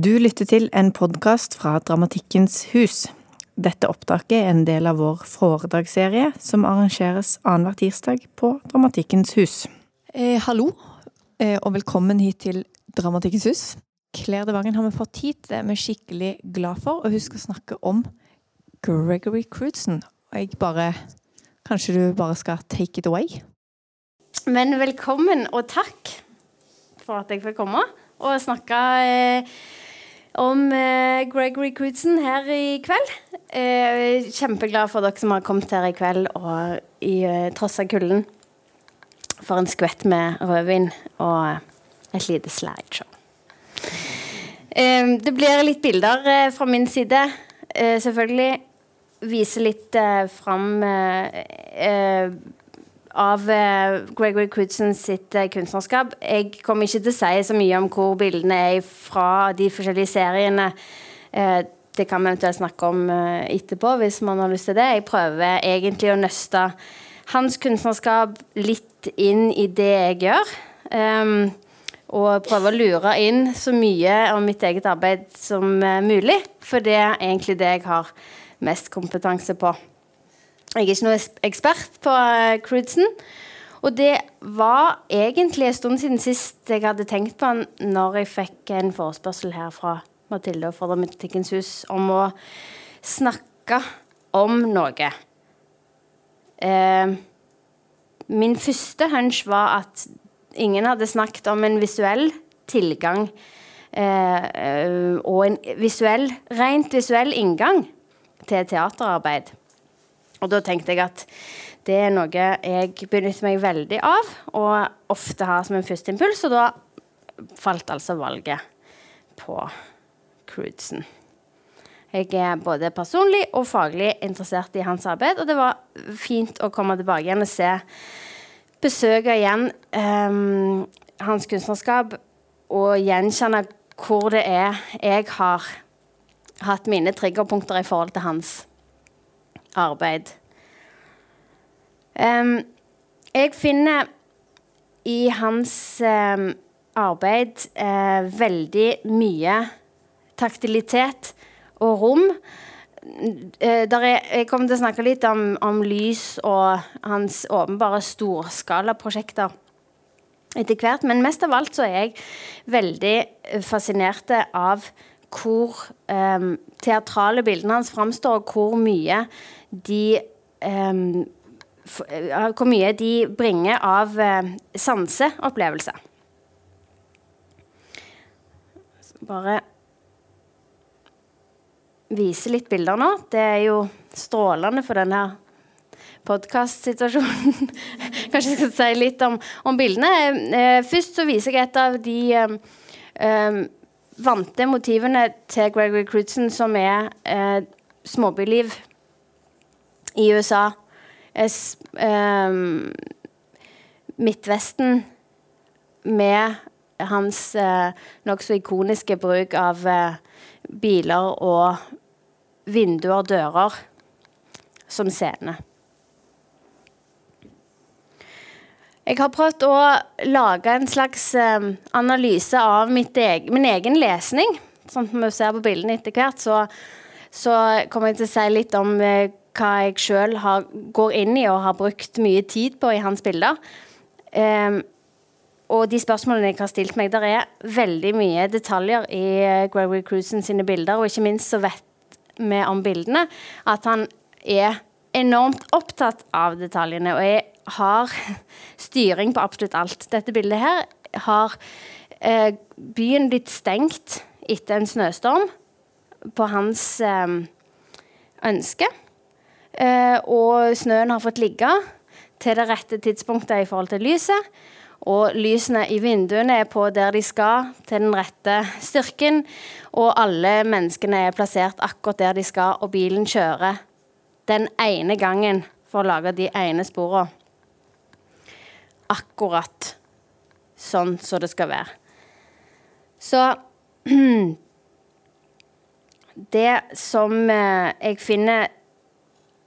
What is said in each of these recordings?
Du lytter til en podkast fra Dramatikkens hus. Dette opptaket er en del av vår foredragsserie som arrangeres annenhver tirsdag på Dramatikkens hus. Eh, hallo, eh, og velkommen hit til Dramatikkens hus. Claire de Vangen har vi fått hit. Det er vi skikkelig glad for. Og hun skal snakke om Gregory Crudson. Og jeg bare Kanskje du bare skal take it away? Men velkommen, og takk for at jeg fikk komme og snakke eh, om eh, Gregory Crudson her i kveld. Eh, kjempeglad for dere som har kommet her i kveld og i eh, tross av kulden. For en skvett med rødvin og et lite slideshow. Eh, det blir litt bilder eh, fra min side, selvfølgelig. Vise litt fram av uh, Gregory Crudson sitt uh, kunstnerskap. Jeg kommer ikke til å si så mye om hvor bildene er fra de forskjellige seriene. Uh, det kan vi eventuelt snakke om etterpå hvis man har lyst til det. Jeg prøver egentlig å nøste hans kunstnerskap litt inn i det jeg gjør. Um, og prøve å lure inn så mye av mitt eget arbeid som mulig. For det er egentlig det jeg har mest kompetanse på. Jeg er ikke noen ekspert på uh, Crudsen. Og det var egentlig en stund siden sist jeg hadde tenkt på han når jeg fikk en forespørsel her fra Mathilde og fra Dramatikkens hus om å snakke om noe. Eh, min første hunch var at ingen hadde snakket om en visuell tilgang eh, og en visuell, rent visuell inngang til teaterarbeid. Og da tenkte jeg at det er noe jeg benytter meg veldig av, og ofte har som en første impuls, og da falt altså valget på Crudsen. Jeg er både personlig og faglig interessert i hans arbeid, og det var fint å komme tilbake igjen og se Besøke igjen um, hans kunstnerskap og gjenkjenne hvor det er jeg har hatt mine triggerpunkter i forhold til hans arbeid. Um, jeg finner i hans um, arbeid uh, veldig mye taktilitet og rom. Uh, er, jeg kommer til å snakke litt om, om lys og hans åpenbare storskalaprosjekter etter hvert. Men mest av alt så er jeg veldig fascinert av hvor um, teatrale bildene hans framstår, og hvor mye de um, Hvor mye de bringer av uh, sanseopplevelse. Bare vise litt bilder nå. Det er jo strålende for denne podkastsituasjonen. Kanskje jeg skal si litt om, om bildene. Eh, først så viser jeg et av de um, vante motivene til Gregory Crudson, som er eh, småbyliv i USA. Es, eh, Midtvesten med hans eh, nokså ikoniske bruk av eh, biler og vinduer dører som scene. Jeg har prøvd å lage en slags um, analyse av egen, min egen lesning. Sånn som vi ser på bildene etter hvert, så, så, kommer jeg til å si litt om uh, hva jeg sjøl går inn i og har brukt mye tid på i hans bilder. Um, og de spørsmålene jeg har stilt meg, der er veldig mye detaljer i uh, Gregory Cruisen sine bilder, og ikke minst så vet vi om bildene at han er enormt opptatt av detaljene. og jeg har styring på absolutt alt. Dette bildet her har eh, byen blitt stengt etter en snøstorm på hans eh, ønske. Eh, og snøen har fått ligge til det rette tidspunktet i forhold til lyset. Og lysene i vinduene er på der de skal, til den rette styrken. Og alle menneskene er plassert akkurat der de skal, og bilen kjører den ene gangen for å lage de ene sporene akkurat sånn som det skal være. Så Det som eh, jeg finner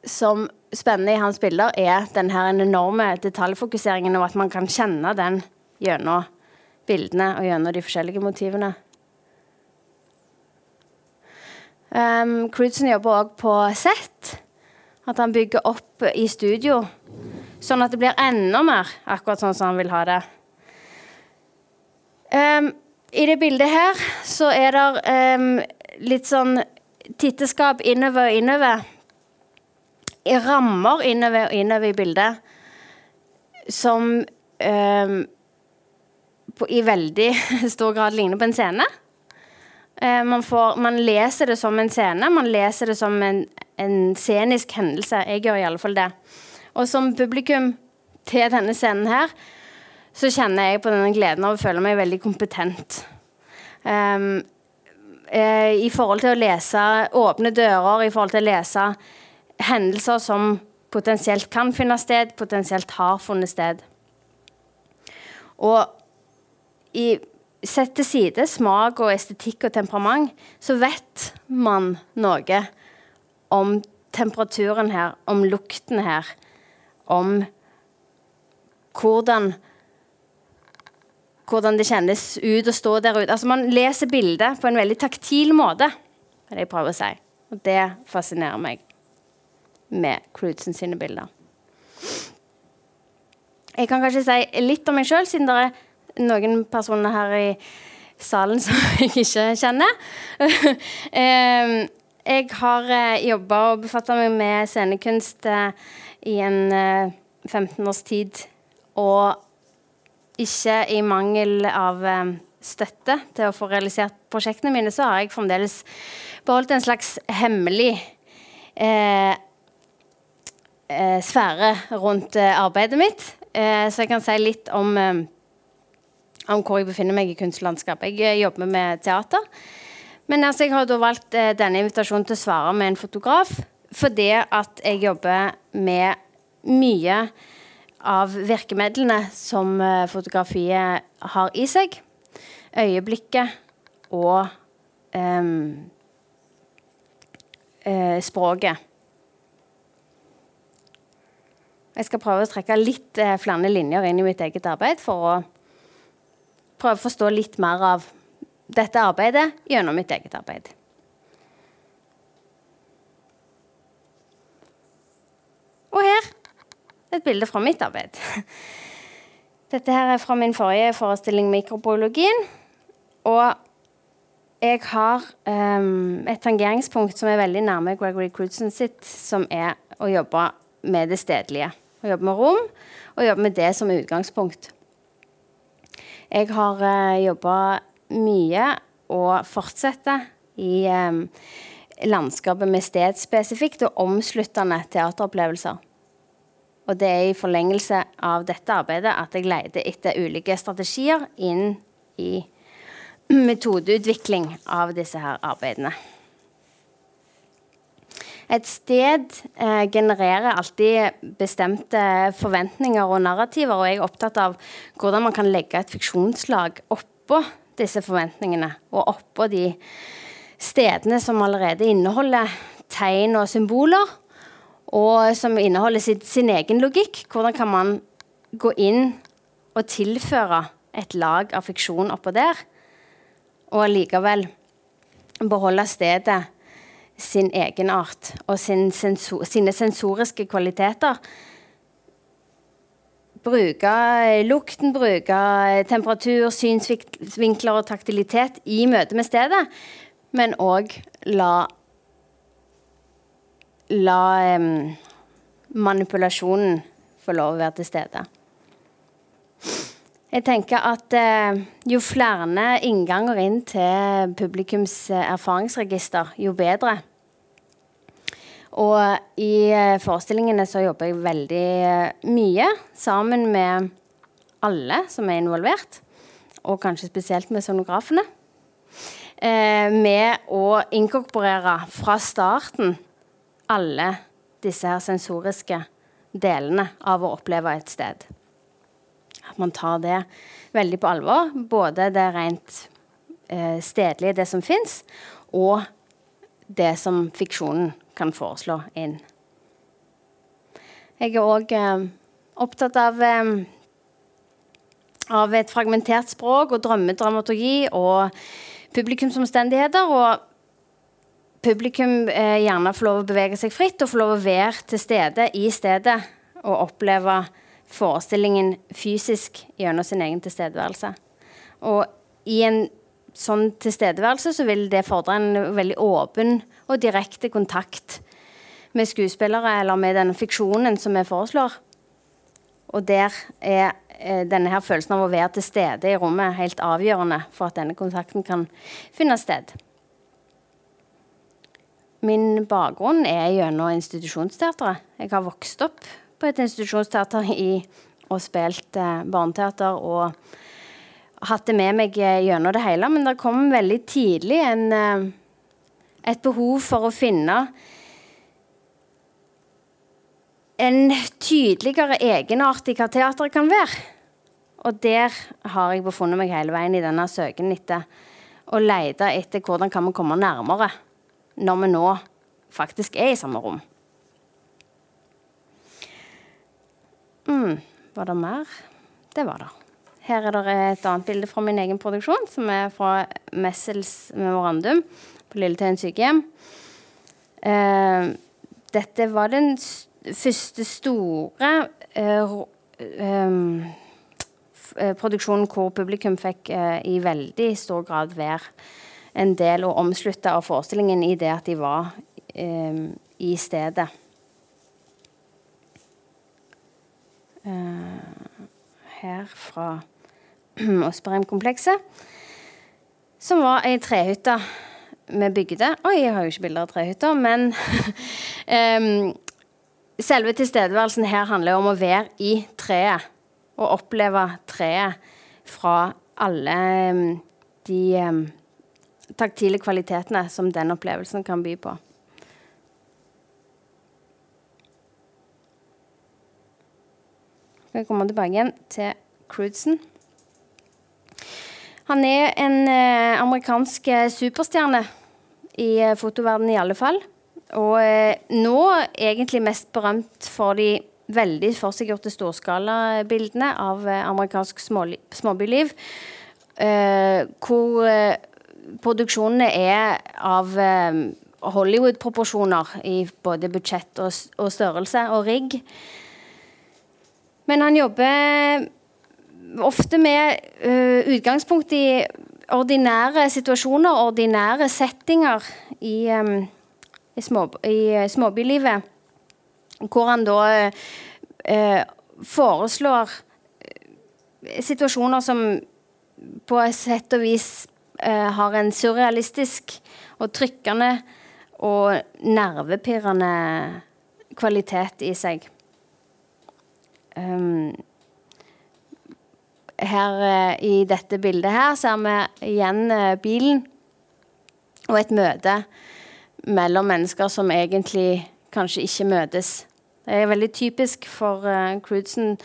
som spennende i hans bilder, er den her enorme detaljfokuseringen, og at man kan kjenne den gjennom bildene og gjennom de forskjellige motivene. Um, Crudson jobber òg på sett. At han bygger opp i studio, sånn at det blir enda mer akkurat sånn som han vil ha det. Um, I det bildet her så er det um, litt sånn titteskap innover og innover. I rammer innover og innover i bildet som um, på, i veldig stor grad ligner på en scene. Uh, man, får, man, leser det som en scene, man leser det som en, en scenisk hendelse. Jeg gjør i alle fall det. Og som publikum til denne scenen her, så kjenner jeg på denne gleden av å føle meg veldig kompetent. Um, uh, I forhold til å lese åpne dører, i forhold til å lese hendelser som potensielt kan finne sted, potensielt har funnet sted. Og i Sett til side smak og estetikk og temperament, så vet man noe om temperaturen her, om lukten her, om hvordan hvordan det kjennes ut å stå der ute. Altså Man leser bildet på en veldig taktil måte, er det jeg prøver å si. Og det fascinerer meg med Crudsen sine bilder. Jeg kan kanskje si litt om meg sjøl, siden det er noen personer her i salen som jeg ikke kjenner. jeg har eh, jobba og befatta meg med scenekunst eh, i en 15 eh, års tid. Og ikke i mangel av støtte til å få realisert prosjektene mine, så har jeg fremdeles beholdt en slags hemmelig eh, sfære rundt arbeidet mitt. Eh, så jeg kan si litt om om hvor jeg befinner meg i kunstlandskapet. Jeg eh, jobber med teater. Men altså, jeg har da valgt eh, denne invitasjonen til å svare med en fotograf fordi at jeg jobber med mye av virkemidlene som eh, fotografiet har i seg. Øyeblikket og um, uh, språket. Jeg skal prøve å trekke litt eh, flere linjer inn i mitt eget arbeid for å prøve å forstå litt mer av dette arbeidet gjennom mitt eget arbeid. Og her et bilde fra mitt arbeid. Dette her er fra min forrige forestilling, 'Mikrobiologien'. Og jeg har um, et tangeringspunkt som er veldig nærme Gregory Crudson sitt, som er å jobbe med det stedlige. Å jobbe med rom, og jobbe med det som utgangspunkt. Jeg har uh, eh, jobba mye og fortsetter i um, landskapet med stedspesifikt og omsluttende teateropplevelser. Og det er i forlengelse av dette arbeidet at jeg leter etter ulike strategier inn i metodeutvikling av disse her arbeidene. Et sted eh, genererer alltid bestemte forventninger og narrativer, og jeg er opptatt av hvordan man kan legge et fiksjonslag oppå disse forventningene, og oppå de stedene som allerede inneholder tegn og symboler, og som inneholder sin, sin egen logikk. Hvordan kan man gå inn og tilføre et lag av fiksjon oppå der, og allikevel beholde stedet sin egenart og sin sensor, sine sensoriske kvaliteter. Bruke lukten, bruke temperatur, synsvinkler og taktilitet i møte med stedet. Men òg la La um, manipulasjonen få lov å være til stede. Jeg tenker at eh, jo flere innganger inn til publikums eh, erfaringsregister, jo bedre. Og i eh, forestillingene så jobber jeg veldig eh, mye sammen med alle som er involvert, og kanskje spesielt med sonografene. Eh, med å inkorporere fra starten alle disse her sensoriske delene av å oppleve et sted at man tar det veldig på alvor. Både det rent eh, stedlige, det som fins, og det som fiksjonen kan foreslå inn. Jeg er òg eh, opptatt av, eh, av et fragmentert språk og drømmedramaturgi og publikumsomstendigheter. Og publikum eh, gjerne får lov å bevege seg fritt og får lov å være til stede i stedet og oppleve forestillingen fysisk gjennom sin egen tilstedeværelse. Og i en sånn tilstedeværelse så vil det fordre en veldig åpen og direkte kontakt med skuespillere eller med den fiksjonen som vi foreslår. Og der er denne her følelsen av å være til stede i rommet helt avgjørende for at denne kontakten kan finne sted. Min bakgrunn er gjennom institusjonsteatret. Jeg har vokst opp på et institusjonsteater i, og spilt eh, barneteater og hatt det med meg eh, gjennom det hele. Men det kom veldig tidlig en, eh, et behov for å finne en tydeligere egenart i hva teateret kan være. Og der har jeg befunnet meg hele veien i denne søken etter å lete etter hvordan kan vi komme nærmere når vi nå faktisk er i samme rom. Mm, var det mer? Det var det. Her er det et annet bilde fra min egen produksjon, som er fra Messels memorandum på Lilletøyen sykehjem. Uh, dette var den st første store uh, um, produksjonen hvor publikum fikk uh, i veldig stor grad være en del og omslutta av forestillingen i det at de var um, i stedet. Uh, her fra Åsberheim-komplekset. Som var ei trehytte vi bygde. Oi, jeg har jo ikke bilder av trehytter, men um, Selve tilstedeværelsen her handler om å være i treet. Og oppleve treet fra alle um, de um, taktile kvalitetene som den opplevelsen kan by på. skal komme tilbake igjen til Crudsen. Han er en eh, amerikansk eh, superstjerne i eh, fotoverdenen i alle fall. Og eh, nå egentlig mest berømt for de veldig forseggjorte storskalabildene av eh, amerikansk småbyliv. Eh, hvor produksjonene er av Hollywood-proporsjoner i både budsjett og, og størrelse og rigg. Men han jobber ofte med utgangspunkt i ordinære situasjoner, ordinære settinger i, um, i, små, i småbylivet. Hvor han da eh, foreslår situasjoner som på et sett og vis eh, har en surrealistisk og trykkende og nervepirrende kvalitet i seg. Um, her eh, I dette bildet her ser vi igjen bilen og et møte mellom mennesker som egentlig kanskje ikke møtes. Det er veldig typisk for uh, Crudsen,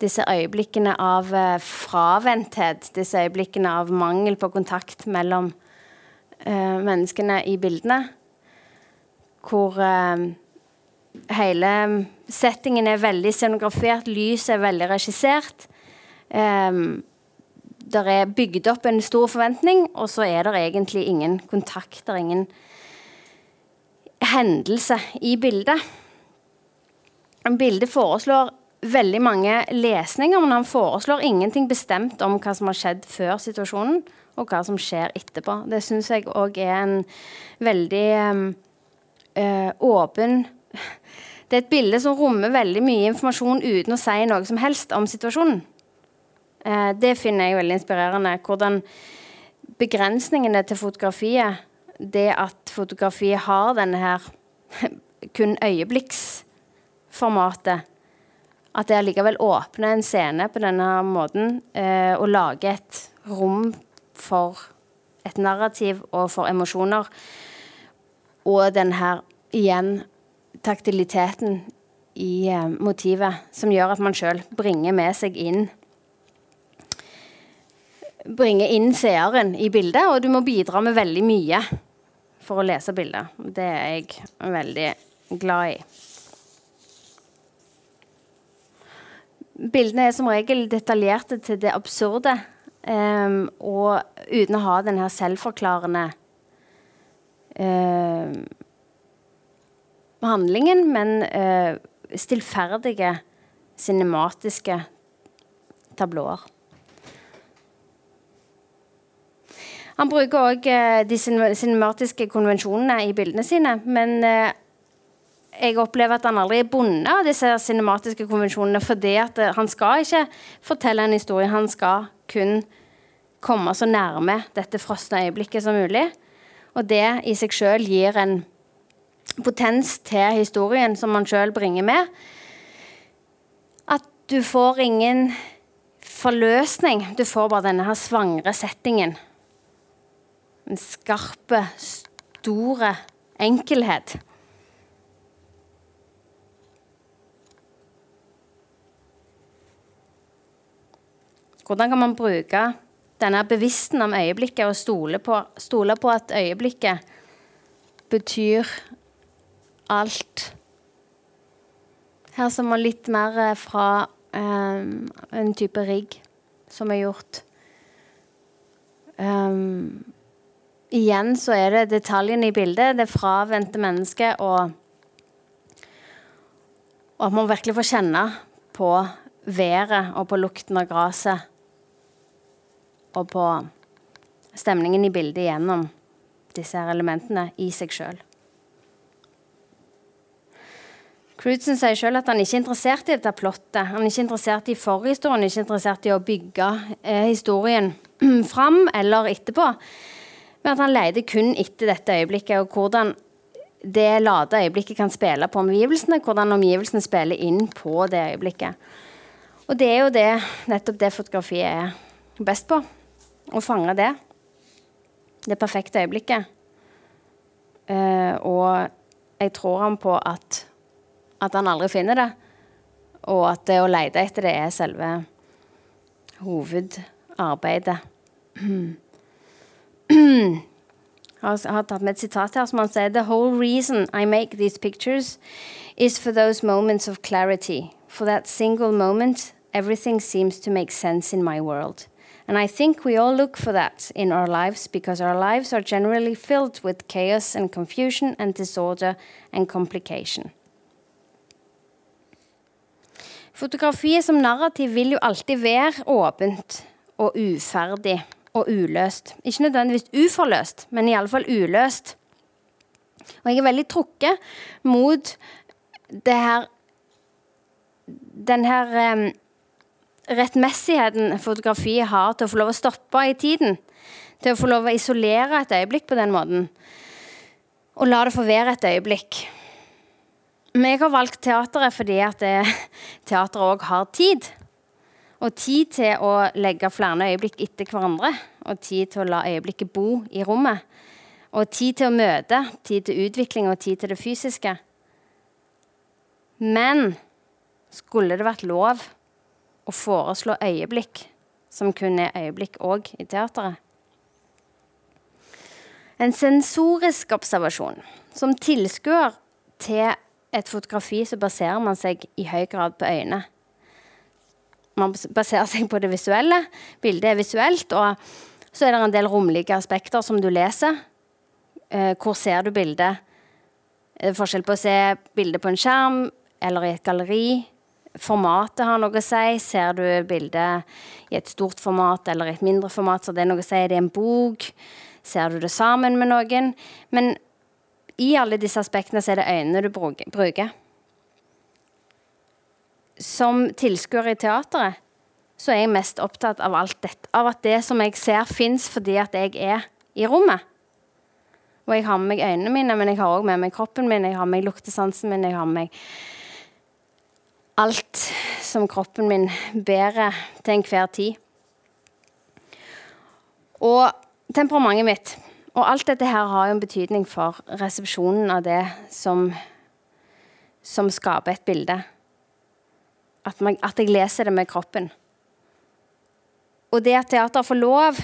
disse øyeblikkene av uh, fraventhet. Disse øyeblikkene av mangel på kontakt mellom uh, menneskene i bildene. Hvor hele settingen er veldig scenografert, lyset er veldig regissert. Um, det er bygd opp en stor forventning, og så er det egentlig ingen kontakter, ingen ingen hendelse i bildet. Bildet foreslår veldig mange lesninger, men han foreslår ingenting bestemt om hva som har skjedd før situasjonen, og hva som skjer etterpå. Det syns jeg òg er en veldig uh, åpen det er et bilde som rommer veldig mye informasjon uten å si noe som helst om situasjonen. Eh, det finner jeg veldig inspirerende. Hvordan begrensningene til fotografiet, det at fotografiet har denne her kun øyeblikksformatet, at det allikevel åpner en scene på denne måten eh, og lager et rom for et narrativ og for emosjoner. Og den her igjen taktiliteten i eh, motivet som gjør at man sjøl bringer med seg inn Bringer inn seeren i bildet, og du må bidra med veldig mye for å lese bilder. Det er jeg veldig glad i. Bildene er som regel detaljerte til det absurde, um, og uten å ha den her selvforklarende um, handlingen, men uh, stillferdige, cinematiske tablåer. Han bruker òg uh, de cinematiske konvensjonene i bildene sine, men uh, jeg opplever at han aldri er bundet av disse cinematiske konvensjonene, fordi at han skal ikke fortelle en historie, han skal kun komme så nærme dette frosne øyeblikket som mulig. Og det i seg sjøl gir en potens til historien som man sjøl bringer med. At du får ingen forløsning. Du får bare denne her svangre settingen. En skarpe, store enkelhet. Hvordan kan man bruke denne bevissten om øyeblikket og stole på, stole på at øyeblikket betyr alt. Her ser man litt mer eh, fra um, en type rigg som er gjort. Um, igjen så er det detaljene i bildet, det fravendte mennesket, og, og at man virkelig får kjenne på været og på lukten av gresset. Og på stemningen i bildet gjennom disse her elementene i seg sjøl. Crudson sier sjøl at han ikke er interessert i dette plottet. Han er ikke interessert i forhistorien, ikke interessert i å bygge eh, historien fram eller etterpå. Men at han leter kun etter dette øyeblikket, og hvordan det lade øyeblikket kan spille på omgivelsene. Hvordan omgivelsene spiller inn på det øyeblikket. Og det er jo det, nettopp det fotografiet er best på. Å fange det. Det perfekte øyeblikket. Uh, og jeg tror han på at at han aldri finner det. Og at det å lete etter det er selve hovedarbeidet. Jeg har tatt med et sitat her som han sier The whole reason I make these pictures is for those moments of clarity. For that single moment, everything seems to make sense in my world. And I think we all look for that in our lives because our lives are generally filled with chaos and confusion and disorder and complication. Fotografiet som narrativ vil jo alltid være åpent og uferdig og uløst. Ikke nødvendigvis uforløst, men iallfall uløst. Og jeg er veldig trukket mot det her Den her um, rettmessigheten fotografiet har til å få lov å stoppe i tiden. Til å få lov å isolere et øyeblikk på den måten. Og la det få være et øyeblikk. Men jeg har valgt teateret fordi at teateret òg har tid. Og tid til å legge flere øyeblikk etter hverandre. Og tid til å la øyeblikket bo i rommet. Og tid til å møte, tid til utvikling og tid til det fysiske. Men skulle det vært lov å foreslå øyeblikk som kun er øyeblikk òg i teateret? En sensorisk observasjon som tilskuer til et fotografi så baserer man seg i høy grad på øynene. Man baserer seg på det visuelle. Bildet er visuelt. Og så er det en del romlige aspekter som du leser. Eh, hvor ser du bildet? Det er forskjell på å se bildet på en skjerm eller i et galleri. Formatet har noe å si. Ser du bildet i et stort format eller i et mindre format, så det er noe å si. Er Det en bok. Ser du det sammen med noen? Men i alle disse aspektene så er det øynene du bruker. Som tilskuer i teateret så er jeg mest opptatt av alt dette. Av at det som jeg ser, fins fordi at jeg er i rommet. Og jeg har med meg øynene mine, men jeg har òg med meg kroppen min, jeg har med meg luktesansen min, jeg har med meg alt som kroppen min bærer til enhver tid. Og temperamentet mitt og alt dette her har jo en betydning for resepsjonen av det som, som skaper et bilde. At, man, at, jeg leser det med kroppen. Og det at teater får lov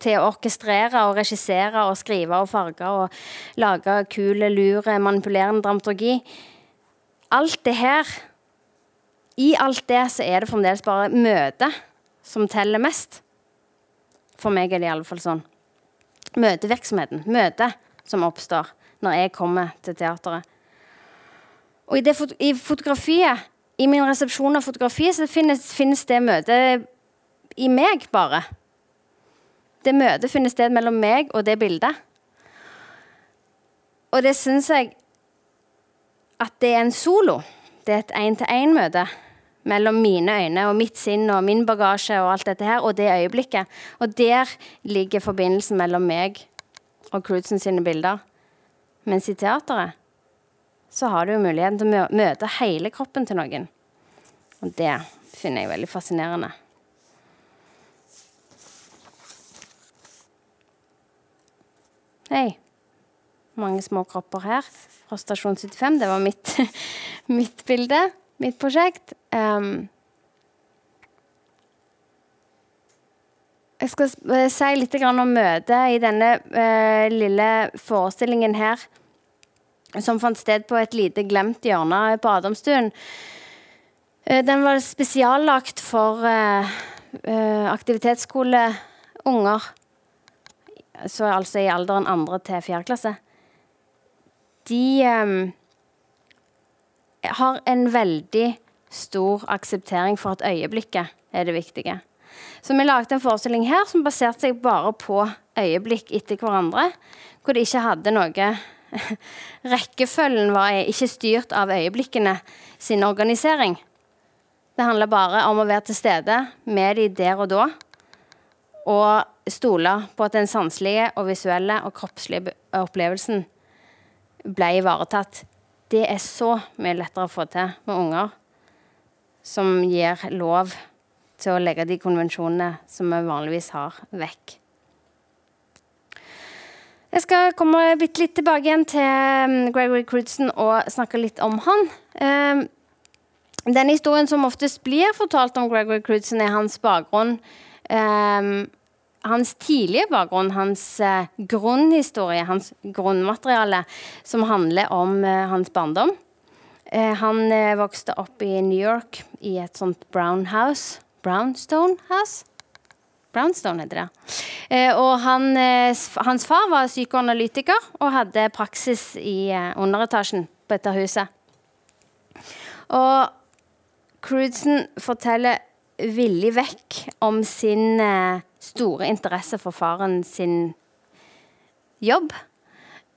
til å orkestrere og regissere og skrive og farge og lage kule, lure, manipulerende dramaturgi Alt det her I alt det så er det fremdeles bare møtet som teller mest. For meg er det iallfall sånn møtevirksomheten, møtet som oppstår når jeg kommer til teateret. Og i, det, i fotografiet, i min resepsjon av fotografiet, så finnes, finnes det møtet i meg, bare. Det møtet finner sted mellom meg og det bildet. Og det syns jeg at det er en solo. Det er et én-til-én-møte mellom mine øyne og mitt sinn og min bagasje og alt dette her, og det øyeblikket. Og der ligger forbindelsen mellom meg og Crudsen sine bilder. Mens i teateret så har du jo muligheten til å møte hele kroppen til noen. Og det finner jeg veldig fascinerende. Hei. Mange små kropper her fra Stasjon 75. Det var mitt, mitt bilde, mitt prosjekt. Um, jeg skal eh, si litt om møtet i denne uh, lille forestillingen her, som fant sted på et lite glemt hjørne på Adamstuen. Uh, den var spesiallagt for uh, aktivitetsskoleunger så altså i alderen andre til fjerde klasse, de har en veldig stor akseptering for at øyeblikket er det viktige. Så vi lagde en forestilling her som baserte seg bare på øyeblikk etter hverandre. Hvor de ikke hadde noe Rekkefølgen var ikke styrt av øyeblikkene sin organisering. Det handla bare om å være til stede med de der og da. Og stole på at den sanselige og visuelle og kroppslige opplevelsen ble ivaretatt. Det er så mye lettere å få til med unger som gir lov til å legge de konvensjonene som vi vanligvis har, vekk. Jeg skal komme bitte litt tilbake igjen til um, Gregory Crudson og snakke litt om han. Um, den historien som oftest blir fortalt om Gregory Crudson, er hans bakgrunn. Um, hans tidlige bakgrunn, hans eh, grunnhistorie, hans grunnmateriale, som handler om eh, hans barndom. Eh, han vokste opp i New York i et sånt brown house. Brownstone House? Brownstone heter det. Eh, og han, eh, hans far var psykoanalytiker og hadde praksis i underetasjen på dette huset. Og Crudson forteller villig vekk om sin eh, store interesse for faren sin jobb.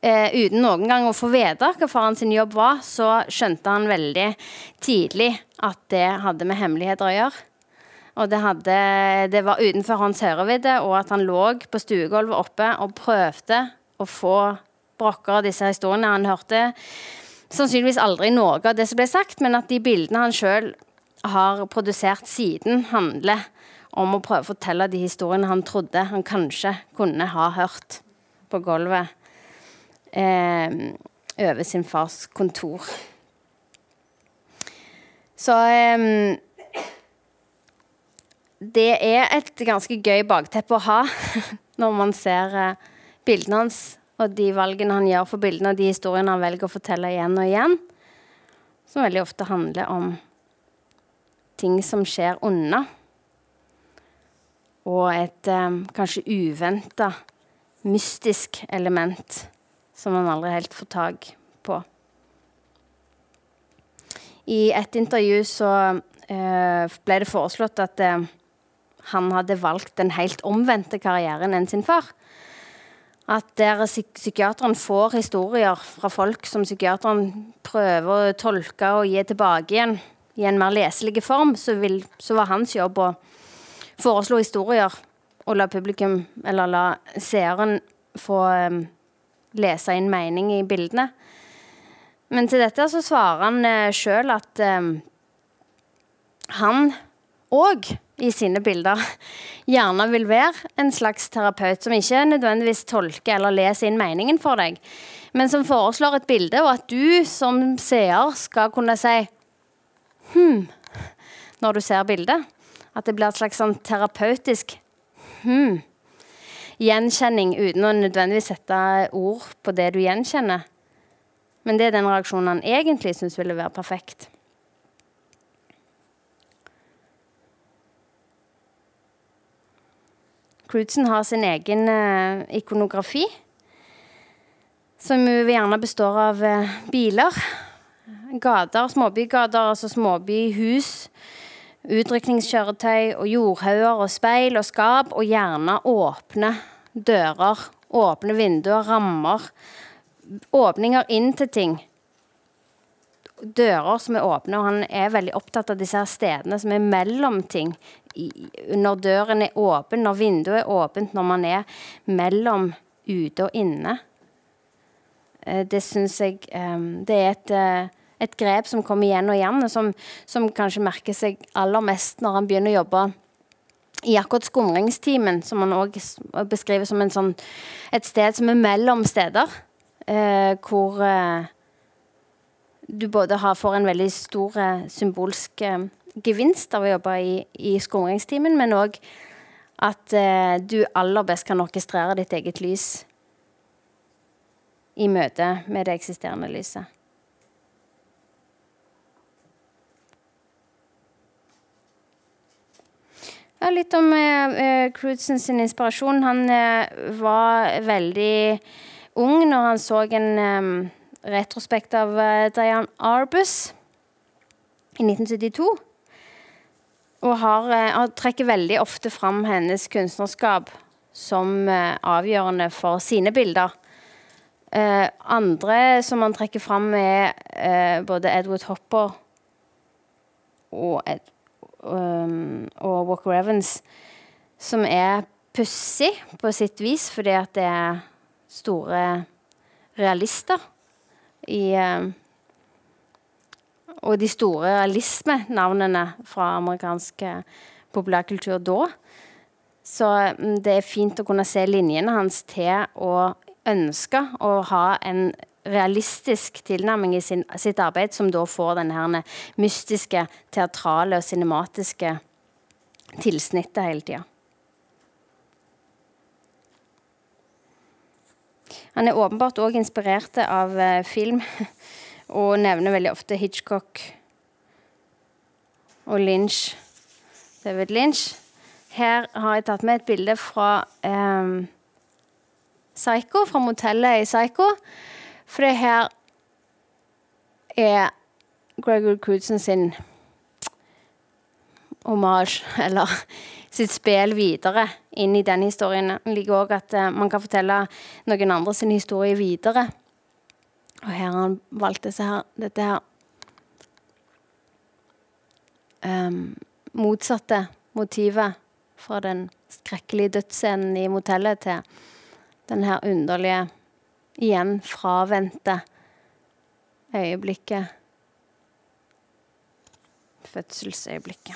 Eh, uten noen gang å få vite hva faren sin jobb var, så skjønte han veldig tidlig at det hadde med hemmeligheter å gjøre. Og det, hadde, det var utenfor hans hørevidde, og at han lå på stuegulvet oppe og prøvde å få brokker av disse historiene. Han hørte sannsynligvis aldri noe av det som ble sagt, men at de bildene han sjøl har produsert siden, handler om å prøve å fortelle de historiene han trodde han kanskje kunne ha hørt på gulvet eh, over sin fars kontor. Så eh, Det er et ganske gøy bakteppe å ha når man ser eh, bildene hans og de valgene han gjør for bildene og de historiene han velger å fortelle igjen og igjen, som veldig ofte handler om ting som skjer unna. Og et eh, kanskje uventa, mystisk element som man aldri helt får tak på. I et intervju så eh, ble det foreslått at eh, han hadde valgt den helt omvendte karrieren enn sin far. At der psyk psykiateren får historier fra folk som psykiateren prøver å tolke og gi tilbake igjen i en mer leselig form, så, vil, så, var hans jobb å foreslå historier og la publikum, eller la seeren, få um, lese inn mening i bildene. Men til dette så svarer han uh, sjøl at um, han òg i sine bilder gjerne vil være en slags terapeut som ikke nødvendigvis tolker eller leser inn meningen for deg, men som foreslår et bilde, og at du som seer skal kunne si hm når du ser bildet. At det blir et slags sånn terapeutisk hm gjenkjenning uten å nødvendigvis sette ord på det du gjenkjenner. Men det er den reaksjonen han egentlig syns ville være perfekt. Crudsen har sin egen uh, ikonografi, som gjerne består av uh, biler gater, småbygater, altså småbyhus. Utrykningskjøretøy og jordhauger og speil og skap, og gjerne åpne dører. Åpne vinduer, rammer. Åpninger inn til ting. Dører som er åpne, og han er veldig opptatt av disse her stedene som er mellom ting. Når døren er åpen, når vinduet er åpent, når man er mellom ute og inne. Eh, det syns jeg eh, Det er et, eh, et, grep som kommer igjen og igjen, og som, som kanskje merker seg aller mest når han begynner å jobbe i akkurat skumringstimen, som han òg beskriver som sånn, et sted som er mellom steder. Hvor du både får en veldig stor symbolsk gevinst av å jobbe i, i skumringstimen, men òg at du aller best kan orkestrere ditt eget lys i møte med det eksisterende lyset. Ja, litt om eh, Crudsen sin inspirasjon. Han eh, var veldig ung når han så en eh, retrospekt av uh, Diane Arbus i 1972. Og har, uh, trekker veldig ofte fram hennes kunstnerskap som avgjørende for sine bilder. Uh, andre som han trekker fram, er både Edward Hopper og, Ed, og Walker Evans, som er pussig på sitt vis, fordi at det er store realister i Og de store realismenavnene fra amerikansk populærkultur da. Så um, det er fint å kunne se linjene hans til å ønske å ha en realistisk tilnærming i sin, sitt arbeid, som da får denne mystiske, teatrale og cinematiske tilsnittet hele tida. Han er åpenbart òg inspirert av uh, film, og nevner veldig ofte Hitchcock og Lynch. David Lynch. Her har jeg tatt med et bilde fra um, Psycho, fra motellet i Psycho. For det her er Gregory Crudson sin hommage, eller sitt spill videre inn i den historien. Jeg liker òg at uh, man kan fortelle noen andre sin historie videre. Og her har han valgt her, dette her um, motsatte motivet fra den skrekkelige dødsscenen i motellet til den her underlige, igjen fravendte øyeblikket. Fødselsøyeblikket.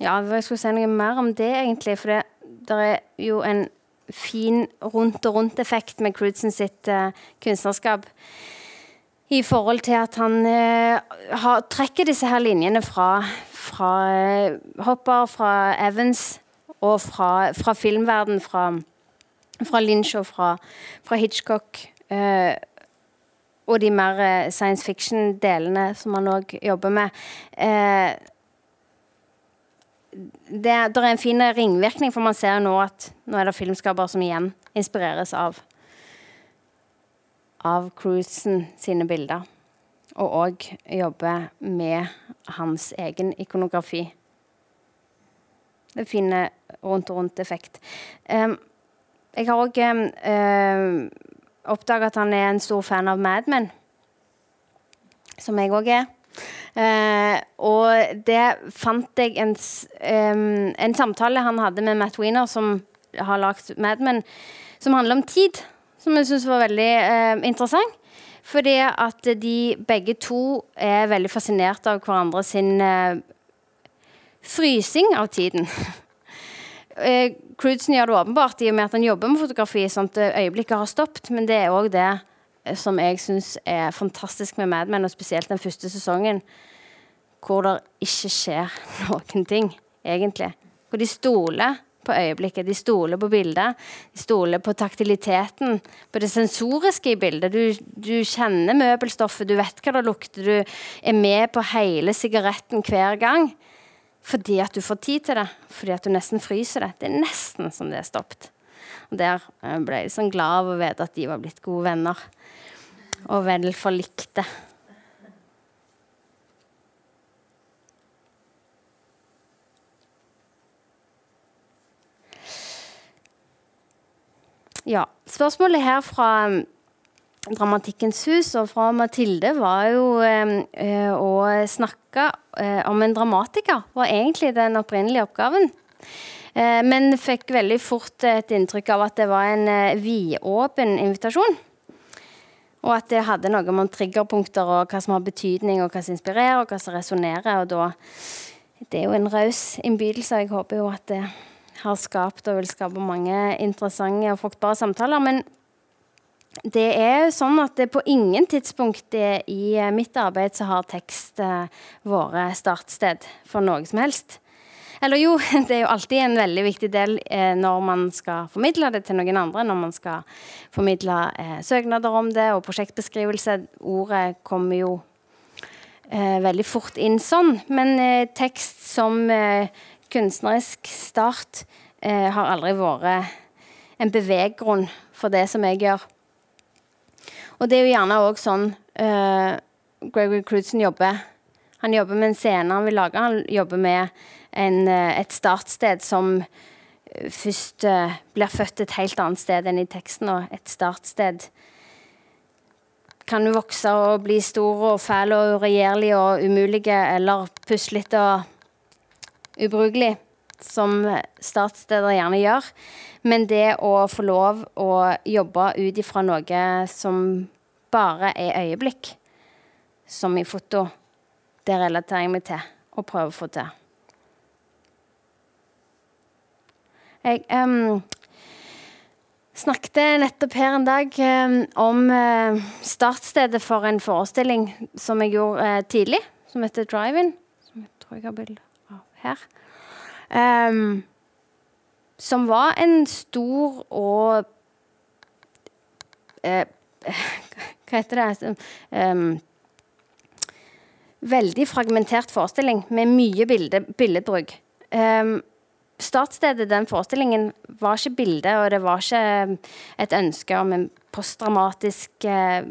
Ja, jeg skulle si noe mer om det, egentlig. For det, er jo en fin rundt-og-rundt-effekt med Crudson sitt uh, kunstnerskap. I forhold til at han uh, har, trekker disse her linjene fra, fra uh, Hopper, fra Evans og fra, fra filmverden, fra, fra, Lynch og fra, fra Hitchcock. Uh, og de mer eh, science fiction-delene som han òg jobber med. Eh, det, der er en fin ringvirkning, for man ser nå at nå er det filmskapere som igjen inspireres av av Cruisen sine bilder. Og òg jobber med hans egen ikonografi. Det er fine rundt-rundt-effekt. Um, jeg har òg um, uh, oppdaga at han er en stor fan av Mad Men, som jeg òg er. Uh, og det fant jeg en, um, en, samtale han hadde med Matt Wiener, som har lagd Mad Men, som handler om tid. Som jeg syns var veldig eh, interessant. Fordi at de begge to er veldig fascinert av hverandre sin eh, frysing av tiden. eh, Crudsen gjør det åpenbart i og med at han jobber med fotografi, sånn at øyeblikket har stoppet. Men det er òg det eh, som jeg syns er fantastisk med Mad Men, og spesielt den første sesongen, hvor det ikke skjer noen ting, egentlig. Hvor de stoler på øyeblikket, de stoler på bildet. De stoler på taktiliteten, på det sensoriske i bildet. Du, du kjenner møbelstoffet, du vet hva det lukter, du er med på hele sigaretten hver gang. Fordi at du får tid til det. Fordi at du nesten fryser det. Det er nesten som det er stoppet. Og der eh, ble jeg sånn glad av å vite at de var blitt gode venner. Og vel forlikte. Ja. Spørsmålet her fra um, Dramatikkens hus og fra Mathilde var jo um, eh, å snakke eh, om en dramatiker. var egentlig den opprinnelige oppgaven. Eh, men fikk veldig fort et inntrykk av at det var en eh, vidåpen invitasjon. Og at det hadde noe om triggerpunkter og hva som har betydning, og hva som inspirerer, og hva som resonnerer. Og da Det er jo en raus innbydelse. Jeg håper jo at det har skapt og vil skape mange interessante og fruktbare samtaler. Men det er jo sånn at det på ingen tidspunkt i eh, mitt arbeid så har tekst eh, vært startsted for noe som helst. Eller jo, det er jo alltid en veldig viktig del eh, når man skal formidle det til noen andre. Når man skal formidle eh, søknader om det og prosjektbeskrivelse. Ordet kommer jo eh, veldig fort inn sånn. Men eh, tekst som kunstnerisk start har aldri vært en beveggrunn for det som jeg gjør. Og det er jo gjerne òg sånn Gregory Crudson jobber. Han jobber med en scene han vil lage. Han jobber med en, uh, et startsted som uh, først blir født et helt annet sted enn i teksten. Og et startsted kan jo vokse og bli stor og fæl og uregjerlig og umulig eller puslete og ubrukelig, som startsteder gjerne gjør. Men det å få lov å jobbe ut ifra noe som bare er øyeblikk, som i foto, det relaterer jeg meg til og prøver å få til. Jeg um, snakket nettopp her en dag um, om uh, startstedet for en forestilling som jeg gjorde uh, tidlig, som heter Drive-In. Som jeg tror jeg har bilde av her. Um, som var en stor og uh, Hva heter det um, Veldig fragmentert forestilling med mye bilde, billedbruk. Um, startstedet den forestillingen var ikke bildet, og det var ikke et ønske om en postdramatisk eh,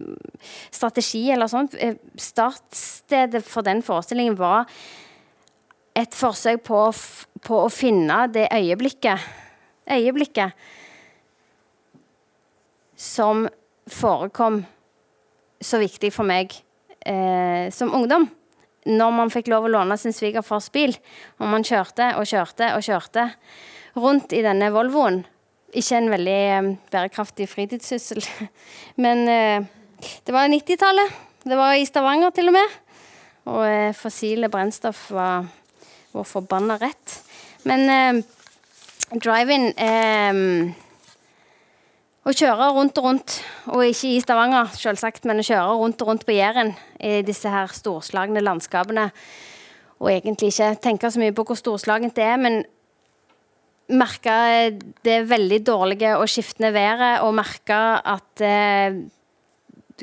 strategi eller sånt. Eh, startstedet for den forestillingen var et forsøk på, på å finne det øyeblikket Øyeblikket som forekom så viktig for meg eh, som ungdom. Når man fikk lov å låne sin svigerfars bil, og man kjørte og kjørte og kjørte rundt i denne Volvoen. Ikke en veldig eh, bærekraftig fritidssyssel, men eh, det var 90-tallet. Det var i Stavanger til og med. Og eh, fossile brennstoff var vår forbanna rett. Men drive-in Å kjøre rundt og rundt, og ikke i Stavanger, selvsagt, men å kjøre rundt og rundt på Jæren i disse her storslagne landskapene, og egentlig ikke tenke så mye på hvor storslagent det er, men merke det veldig dårlige og skiftende været, og merke at eh,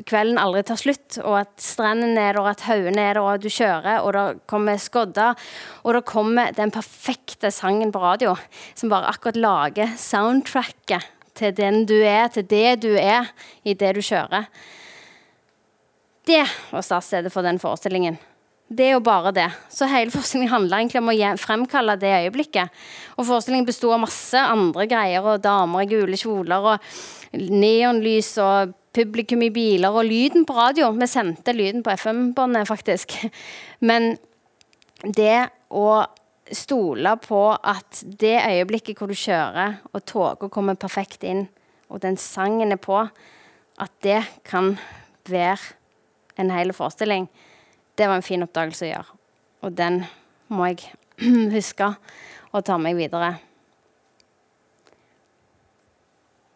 kvelden aldri tar slutt, og at strendene er der, og at haugene er der, og at du kjører, og det kommer skodder. Og det kommer den perfekte sangen på radio, som bare akkurat lager soundtracket til den du er, til det du er, i det du kjører. Det var startstedet for den forestillingen. Det er jo bare det. Så hele forestillingen handla egentlig om å fremkalle det øyeblikket. Og forestillingen besto av masse andre greier, og damer i gule kjoler, og neonlys og publikum i biler og lyden på radio. Vi sendte lyden på FM-båndet, faktisk. Men det å stole på at det øyeblikket hvor du kjører, og toget kommer perfekt inn, og den sangen er på, at det kan være en hel forestilling, det var en fin oppdagelse å gjøre. Og den må jeg huske å ta meg videre.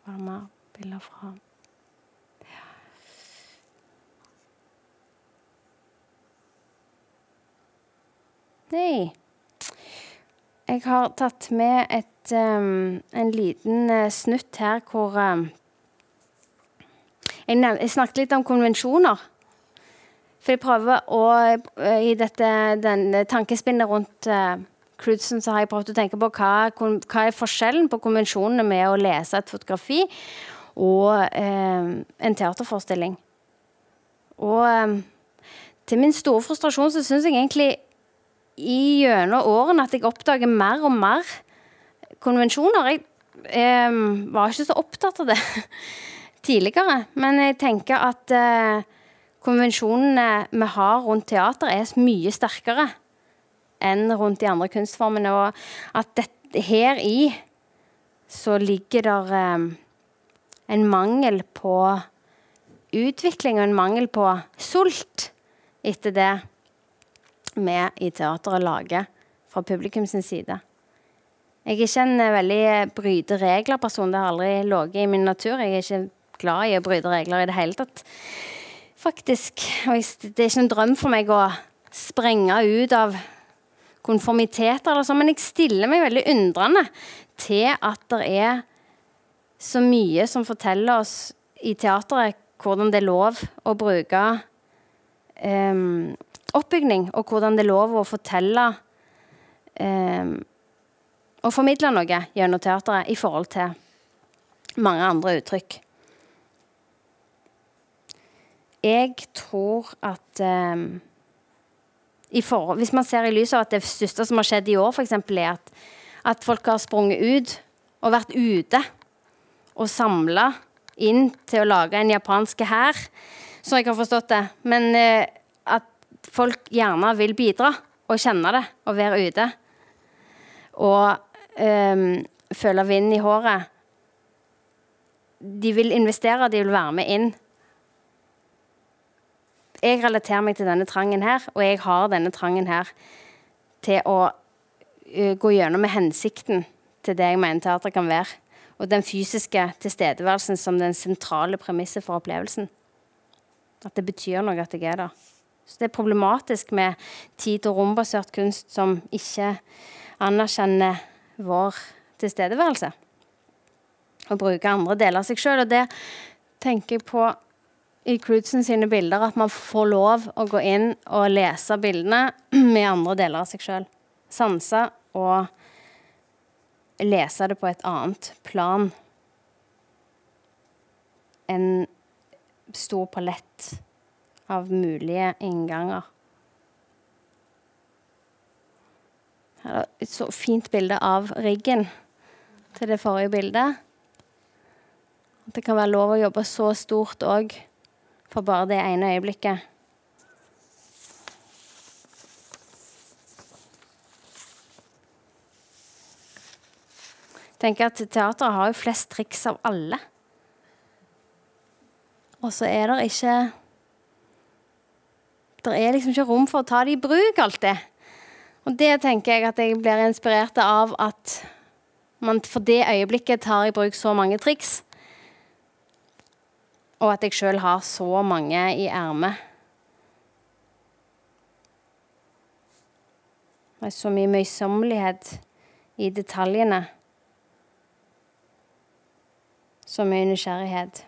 Hva mer bilder fra Nei. Jeg har tatt med et, um, en liten uh, snutt her hvor um, jeg, jeg, snakket litt om konvensjoner. For jeg prøver å, uh, i dette den, tankespinnet rundt uh, Crudsen så har jeg prøvd å tenke på hva, hva er forskjellen på konvensjonene med å lese et fotografi og eh, en teaterforestilling. Og eh, til min store frustrasjon så syns jeg egentlig i gjennom årene at jeg oppdager mer og mer konvensjoner. Jeg eh, var ikke så opptatt av det tidligere, men jeg tenker at eh, konvensjonene vi har rundt teater, er mye sterkere enn rundt de andre kunstformene. Og at det, her i så ligger der um, en mangel på utvikling og en mangel på sult etter det vi i teateret lager fra publikum sin side. Jeg er ikke en veldig bryte regler-person. Det har aldri ligget i min natur. Jeg er ikke glad i å bryte regler i det hele tatt. Faktisk. Og det er ikke en drøm for meg å sprenge ut av konformiteter eller så, men jeg stiller meg veldig undrende til at det er så mye som forteller oss i teateret hvordan det er lov å bruke um, oppbygning, og hvordan det er lov å fortelle um, og formidle noe gjennom teateret i forhold til mange andre uttrykk. Jeg tror at um, forhold, Hvis man ser i lys av at det største som har skjedd i år, for eksempel, er at, at folk har sprunget ut og vært ute og samla inn til å lage en japansk hær, som jeg har forstått det. Men eh, at folk gjerne vil bidra og kjenne det og være ute. Og eh, føle vind i håret. De vil investere, de vil være med inn jeg relaterer meg til denne trangen her, og jeg har denne trangen her til å gå gjennom med hensikten til det jeg mener teater kan være. Og den fysiske tilstedeværelsen som den sentrale premisset for opplevelsen. At det betyr noe at jeg er der. Så det er problematisk med tid- og rombasert kunst som ikke anerkjenner vår tilstedeværelse. Og bruker andre deler av seg sjøl. Og det tenker jeg på i Crudsen sine bilder at man får lov å gå inn og lese bildene med andre deler av seg sjøl. Sanse og lese det på et annet plan. En stor palett av mulige innganger. Her er et så fint bilde av riggen til det forrige bildet. Det kan være lov å jobbe så stort òg for bare det ene øyeblikket. tenker at Teateret har jo flest triks av alle. Og så er det ikke Det er liksom ikke rom for å ta det i bruk alltid. Og det tenker jeg at jeg blir inspirert av at man for det øyeblikket tar i bruk så mange triks. Og at jeg sjøl har så mange i ermet. Det er så mye møysommelighet i detaljene. Så mye nysgjerrighet.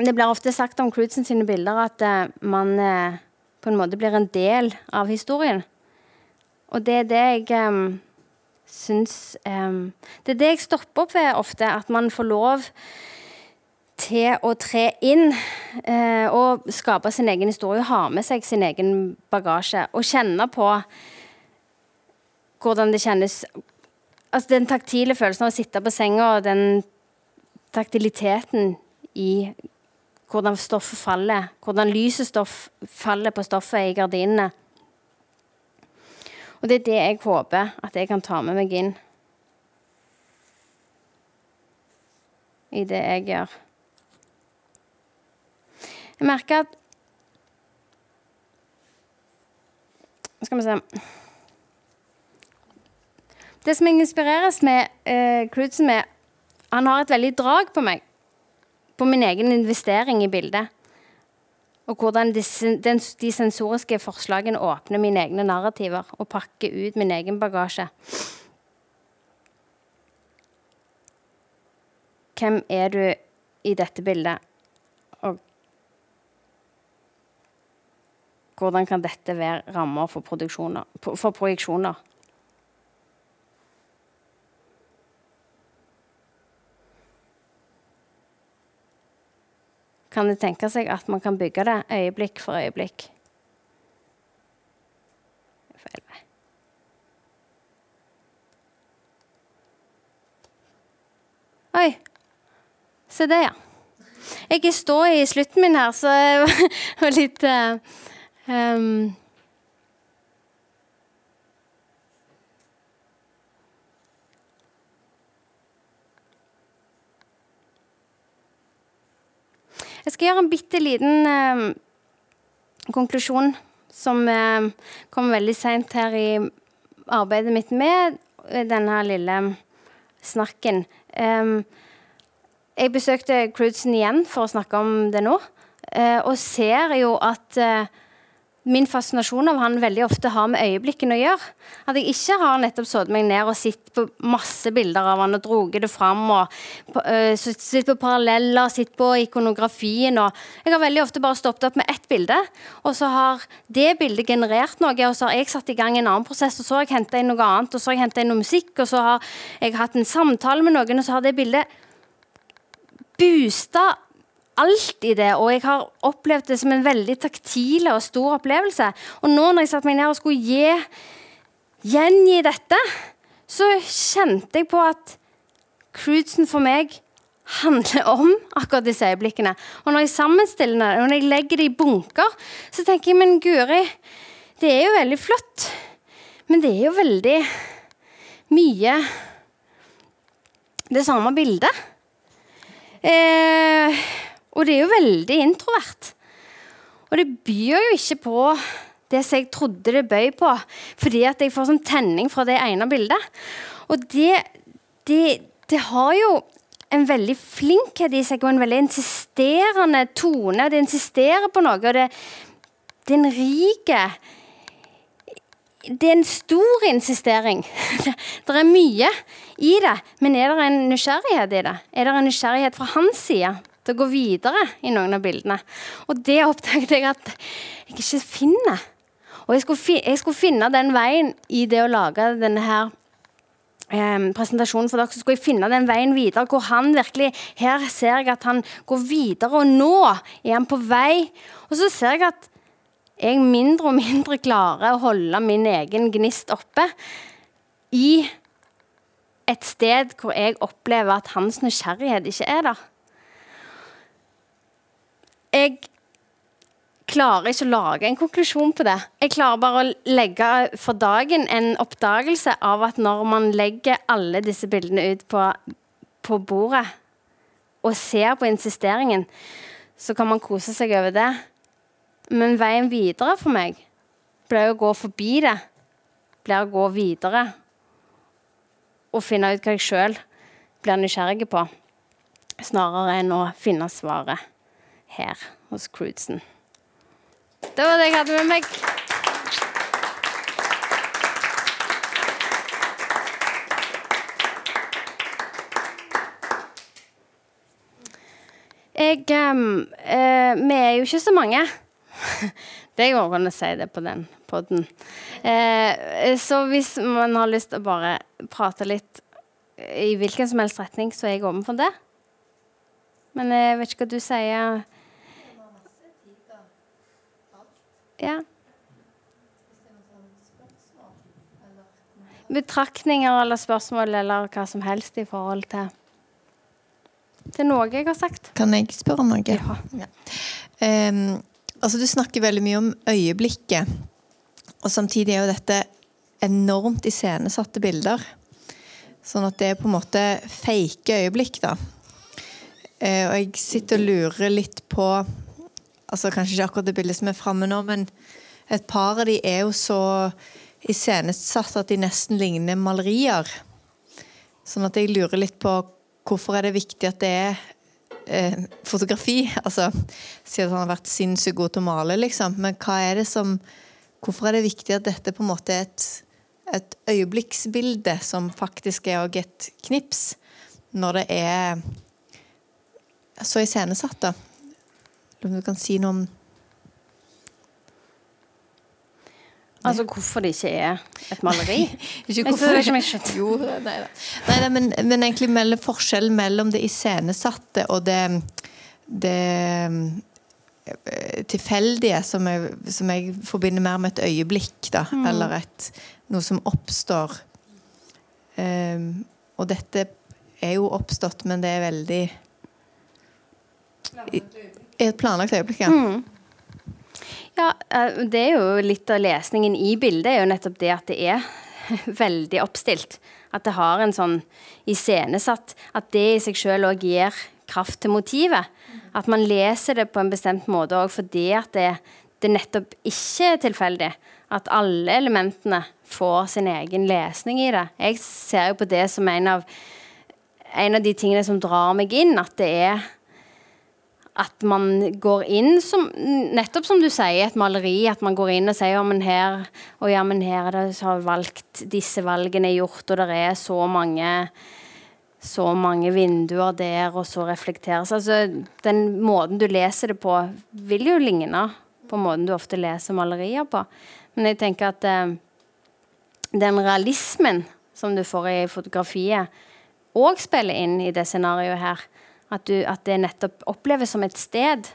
Det blir ofte sagt om Crudsen sine bilder at uh, man uh, på en måte blir en del av historien. Og det er det jeg um, syns um, Det er det jeg stopper opp ved ofte, at man får lov til å tre inn uh, og skape sin egen historie, ha med seg sin egen bagasje og kjenne på hvordan det kjennes Altså den taktile følelsen av å sitte på senga og den taktiliteten i hvordan stoffet faller, hvordan lyset stoff faller på stoffet i gardinene. Og det er det jeg håper at jeg kan ta med meg inn i det jeg gjør. Jeg merker at Skal vi se Det som jeg inspireres med eh, Crudsen med, han har et veldig drag på meg. På min egen investering i bildet og hvordan de, den, de sensoriske forslagene åpner mine egne narrativer og pakker ut min egen bagasje. Hvem er du i dette bildet? Og hvordan kan dette være rammer for, for projeksjoner? Kan det tenke seg at man kan bygge det øyeblikk for øyeblikk? Feil vei. Oi. Se det, ja. Jeg står i slutten min her, så jeg var litt uh, um, Jeg skal gjøre en bitte liten eh, konklusjon som eh, kom veldig seint her i arbeidet mitt med denne lille snakken. Um, jeg besøkte Crudsen igjen for å snakke om det nå, uh, og ser jo at uh, min fascinasjon av han veldig ofte har med øyeblikkene å gjøre. At jeg ikke har nettopp satt meg ned og sett på masse bilder av han og droget det fram. og uh, Sett på paralleller, sett på ikonografien. og Jeg har veldig ofte bare stoppet opp med ett bilde, og så har det bildet generert noe. Og så har jeg satt i gang en annen prosess, og så har jeg henta inn noe annet, og så har jeg henta inn noe musikk, og så har jeg hatt en samtale med noen, og så har det bildet boosta alt i det, og jeg har opplevd det som en veldig taktil og stor opplevelse. Og nå når jeg satte meg ned og skulle gi, gjengi dette, så kjente jeg på at cruisen for meg handler om akkurat disse øyeblikkene. Og når jeg sammenstiller det, og når jeg legger det i bunker, så tenker jeg men Guri, det er jo veldig flott. Men det er jo veldig mye det samme bildet. Eh, og det er jo veldig introvert. Og det byr jo ikke på det som jeg trodde det bøy på, fordi at jeg får sånn tenning fra det ene bildet. Og det, det, det har jo en veldig flinkhet i seg og en veldig insisterende tone. Det insisterer på noe, og det, det er en rik Det er en stor insistering. det er mye i det, men er det en nysgjerrighet i det? Er det en nysgjerrighet fra hans side? Til å gå videre i noen av bildene. Og det oppdaget jeg at jeg ikke finner. Og jeg skulle, fi jeg skulle finne den veien i det å lage denne her eh, presentasjonen for dere, så skulle jeg finne den veien videre, hvor han virkelig Her ser jeg at han går videre, og nå er han på vei. Og så ser jeg at jeg mindre og mindre klarer å holde min egen gnist oppe i et sted hvor jeg opplever at hans nysgjerrighet ikke er der jeg klarer ikke å lage en konklusjon på det. Jeg klarer bare å legge for dagen en oppdagelse av at når man legger alle disse bildene ut på, på bordet og ser på insisteringen, så kan man kose seg over det. Men veien videre for meg blir å gå forbi det. Blir å gå videre og finne ut hva jeg sjøl blir nysgjerrig på, snarere enn å finne svaret her hos Crudsen. Det var det jeg hadde med meg. Jeg um, uh, Vi er jo ikke så mange. det går an å si det på den poden. Uh, så hvis man har lyst til å bare prate litt i hvilken som helst retning, så er jeg åpen for det. Men jeg vet ikke hva du sier. Ja. Betraktninger eller spørsmål eller hva som helst i forhold til til noe jeg har sagt. Kan jeg spørre om noe? Ja. ja. Um, altså, du snakker veldig mye om øyeblikket. Og samtidig er jo dette enormt iscenesatte bilder. Sånn at det er på en måte fake øyeblikk, da. Uh, og jeg sitter og lurer litt på altså Kanskje ikke akkurat det bildet som er framme nå, men et par av de er jo så iscenesatt at de nesten ligner malerier. Sånn at jeg lurer litt på hvorfor er det viktig at det er eh, fotografi? Altså, Siden han har vært sinnssykt god til å male, liksom. Men hva er det som Hvorfor er det viktig at dette på en måte er et, et øyeblikksbilde som faktisk er òg et knips, når det er så iscenesatt, da? Om du kan si noe om Altså hvorfor det ikke er et maleri. Ikke hvorfor- det ikke jeg skjønte. Jo, nei da. Nei, nei, men, men egentlig mellom forskjellen mellom det iscenesatte og det, det eh, tilfeldige, som jeg, som jeg forbinder mer med et øyeblikk, da. Eller et, noe som oppstår. Um, og dette er jo oppstått, men det er veldig i- Et planlagt øyeblikk, ja. Ja, eh, det er jo litt av lesningen i bildet, er jo nettopp det at det er veldig oppstilt. At det har en sånn iscenesatt At det i seg sjøl òg gir kraft til motivet. At man leser det på en bestemt måte òg fordi at det, det nettopp ikke er tilfeldig. At alle elementene får sin egen lesning i det. Jeg ser jo på det som en av, en av de tingene som drar meg inn. At det er at man går inn som Nettopp som du sier, et maleri. At man går inn og sier ja, men her og ja, men her er det har valgt Disse valgene gjort, og det er så mange så mange vinduer der, og så reflekteres Altså, den måten du leser det på, vil jo ligne på måten du ofte leser malerier på. Men jeg tenker at eh, den realismen som du får i fotografiet, òg spiller inn i det scenarioet her. At, du, at det nettopp oppleves som et sted.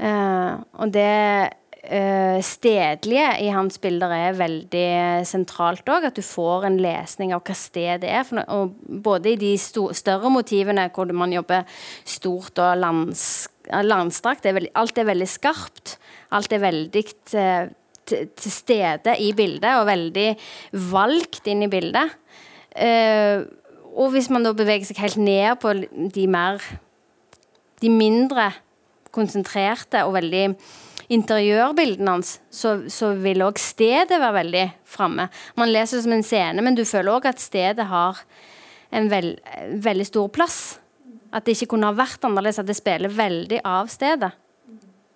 Uh, og det uh, stedlige i hans bilder er veldig sentralt òg. At du får en lesning av hva sted det er. No- og både i de større motivene hvor man jobber stort og landstrakt, alt er veldig skarpt. Alt er veldig til, til, stede i bildet, og veldig valgt inn i bildet. Eh, og hvis man da beveger seg helt ned på de mer De mindre konsentrerte og veldig interiørbildene hans, så, så vil òg stedet være veldig framme. Man leser det som en scene, men du føler òg at stedet har en veld, veldig stor plass. At det ikke kunne ha vært annerledes, at det spiller veldig av stedet.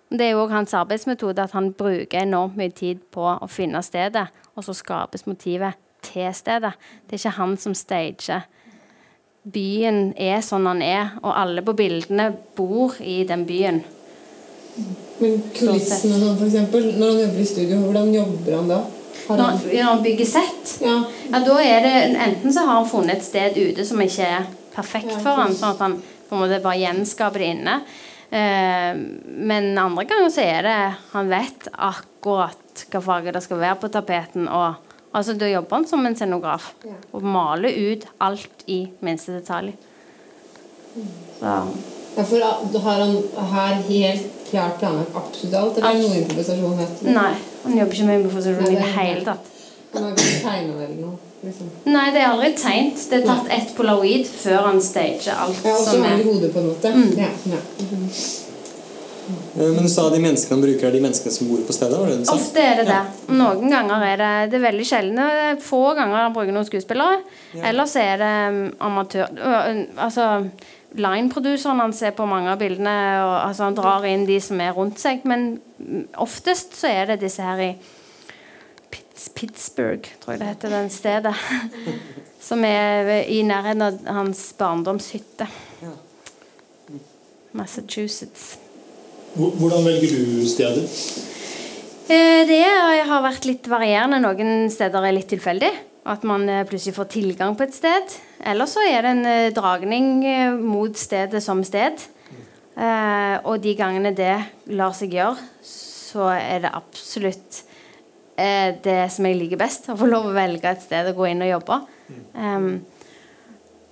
Det er jo òg hans arbeidsmetode, at han bruker enormt mye tid på å finne stedet, og så skapes motivet til stedet. Det er ikke han som stager. Byen er sånn han er, og alle på bildene bor i den byen. Men kulissene sånn, for eksempel, når han jobber i studio, hvordan jobber han da? Har Når, han, når han bygger sett, ja, ja, da er det enten så har han funnet et sted ute som ikke er perfekt Ja, for han, sånn at han på en måte bare gjenskaper det inne. Eh, men andre ganger så er det Han vet akkurat hva farge det skal være på tapeten. og Altså, Da jobber han som en scenograf Ja. og maler ut alt i minste detalj. Så ja, for har han her helt klart planlagt absolutt alt, eller er det noe improvisasjon? Nei, han jobber ikke med improvisasjon i det det hele tatt. Han har ikke tegnet eller noe? Liksom. Nei, det er aldri tegnet. Det er tatt ett polaroid før han stager alt Ja, og så det er i hodet, på en måte. Mm. Ja, ja. Mhm. Men du sa de menneskene han bruker, er de menneskene som bor på stedet? var det du sa? Ofte er det det. Noen ganger er det Det er veldig sjelden. Er få ganger han bruker noen skuespillere. Ellers er det um, amatør... Altså Line-produseren han ser på mange av bildene, og altså, han drar inn de som er rundt seg. Men mm, oftest så er det disse her i Pitts, Pittsburgh, tror jeg det heter, den stedet. som er i nærheten av hans barndomshytte. Massachusetts. Hvor- Hvordan velger du steder? Eh, Det har vært litt varierende. Noen steder er litt tilfeldig. At man eh, plutselig får tilgang på et sted. Eller så er det en eh, dragning mot stedet som sted. Og de gangene det lar seg gjøre, så er det absolutt det som jeg liker best. Å få lov å velge et sted å gå inn og jobbe.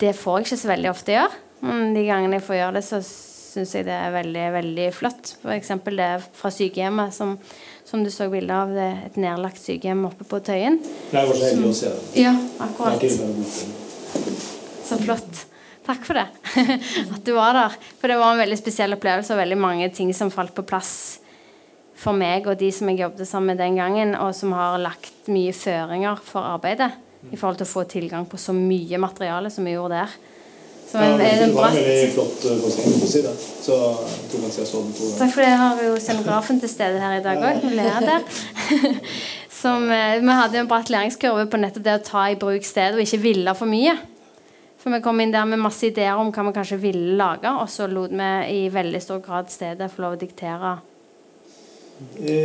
Det får jeg ikke så veldig ofte gjøre. Men de gangene jeg får gjøre det, så syns jeg det er veldig, veldig flott. F.eks. det fra sykehjemmet som, som du så bilde av. Det er et nedlagt sykehjem oppe på Tøyen. Jeg var så heldig å se det. Ja, akkurat. Så flott. Takk for det. At du var der. For det var en veldig spesiell opplevelse og veldig mange ting som falt på plass for meg og de som jeg jobbet sammen med den gangen, og som har lagt mye føringer for arbeidet i forhold til å få tilgang på så mye materiale som vi gjorde der. Så Ja, er en bratt veldig flott for å si det. Så jeg tror jeg så den to ganger. Takk for det. Jeg har jo scenografen til stede her i dag òg. der. Som, eh, vi hadde jo en bratt læringskurve på nettopp det å ta i bruk stedet og ikke ville for mye. For vi kom inn der med masse ideer om hva vi kanskje ville lage, og så lot vi i veldig stor grad stedet få lov å diktere Eh,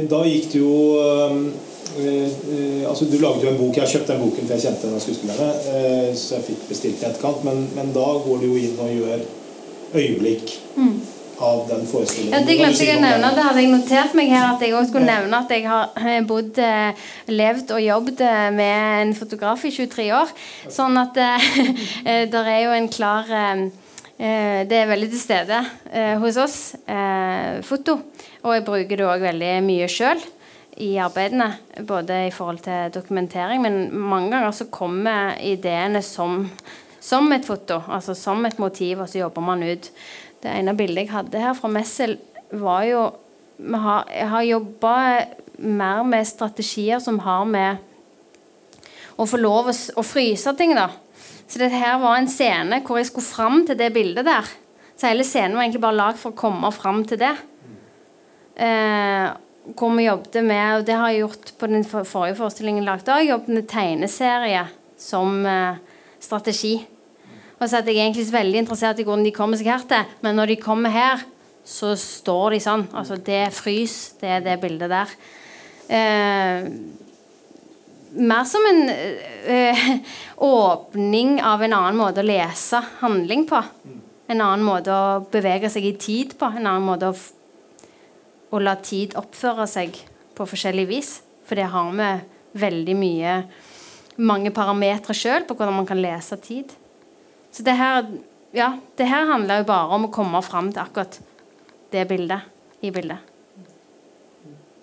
Da gikk det jo eh, eh, altså Du laget jo en bok. Jeg har kjøpt den boken, for jeg kjente den skuespillerne. eh, Så jeg fikk bestilt den i etterkant. Men, men da går du jo inn og gjør øyeblikk av den forestillingen. Ja, Det glemte jeg å nevne. det? Hadde jeg notert meg her. At jeg også skulle nevne at jeg har eh, bodd, eh, levd og jobbet eh, med en fotograf i 23 år. Sånn at eh, det er jo en klar eh, eh, Det er veldig til stede eh, hos oss, eh, foto. Og jeg bruker det òg veldig mye sjøl i arbeidene. Både i forhold til dokumentering, men mange ganger så kommer ideene som, som et foto. Altså som et motiv, og så jobber man ut. Det ene bildet jeg hadde her fra Messel, var jo har, Jeg har jobba mer med strategier som har med å få lov å, å fryse ting, da. Så dette her var en scene hvor jeg skulle fram til det bildet der. Så hele scenen var egentlig bare lagd for å komme fram til det. Eh, hvor vi jobbet med Og det har jeg gjort på den forrige forestillingen lagde òg. Jobbet med tegneserie som eh, strategi. Og så at jeg er egentlig veldig interessert i hvordan de kommer seg her til. Men når de kommer her, så står de sånn. Altså det frys, det er det bildet der. Eh, mer som en eh, åpning av en annen måte å lese handling på. En annen måte å bevege seg i tid på. En annen måte å, å la tid oppføre seg på forskjellig vis. For det har vi veldig mye mange parametere sjøl på hvordan man kan lese tid. Så det her, ja, det her handler jo bare om å komme fram til akkurat det bildet i bildet.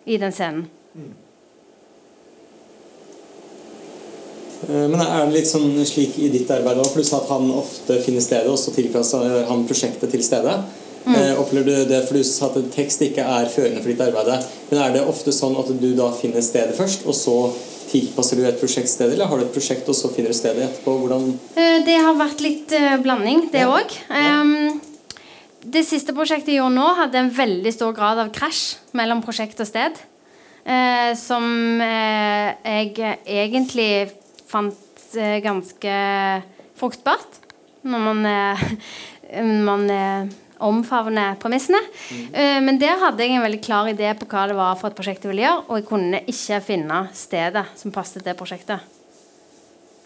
I den scenen. Eh, Men er det litt sånn slik i ditt arbeid òg, pluss at han ofte finner stedet, og så tilpasser han prosjektet til stedet? Eh, opplever du det, for Du sa at tekst ikke er førende for ditt arbeid. Men er det ofte sånn at du da finner stedet først, og så tilpasser du et prosjekt stedet, eller har du et prosjekt, og så finner du stedet etterpå? Hvordan Eh, Det har vært litt eh, blanding, det Ja. Um, det siste prosjektet jeg gjorde nå, hadde en veldig stor grad av krasj mellom prosjekt og sted. Uh, som uh, jeg egentlig fant uh, ganske fruktbart. Når man, man eh, omfavner premissene. Mm. men der hadde jeg en veldig klar idé på hva det var for et prosjekt jeg ville gjøre, og jeg kunne ikke finne stedet som passet til prosjektet.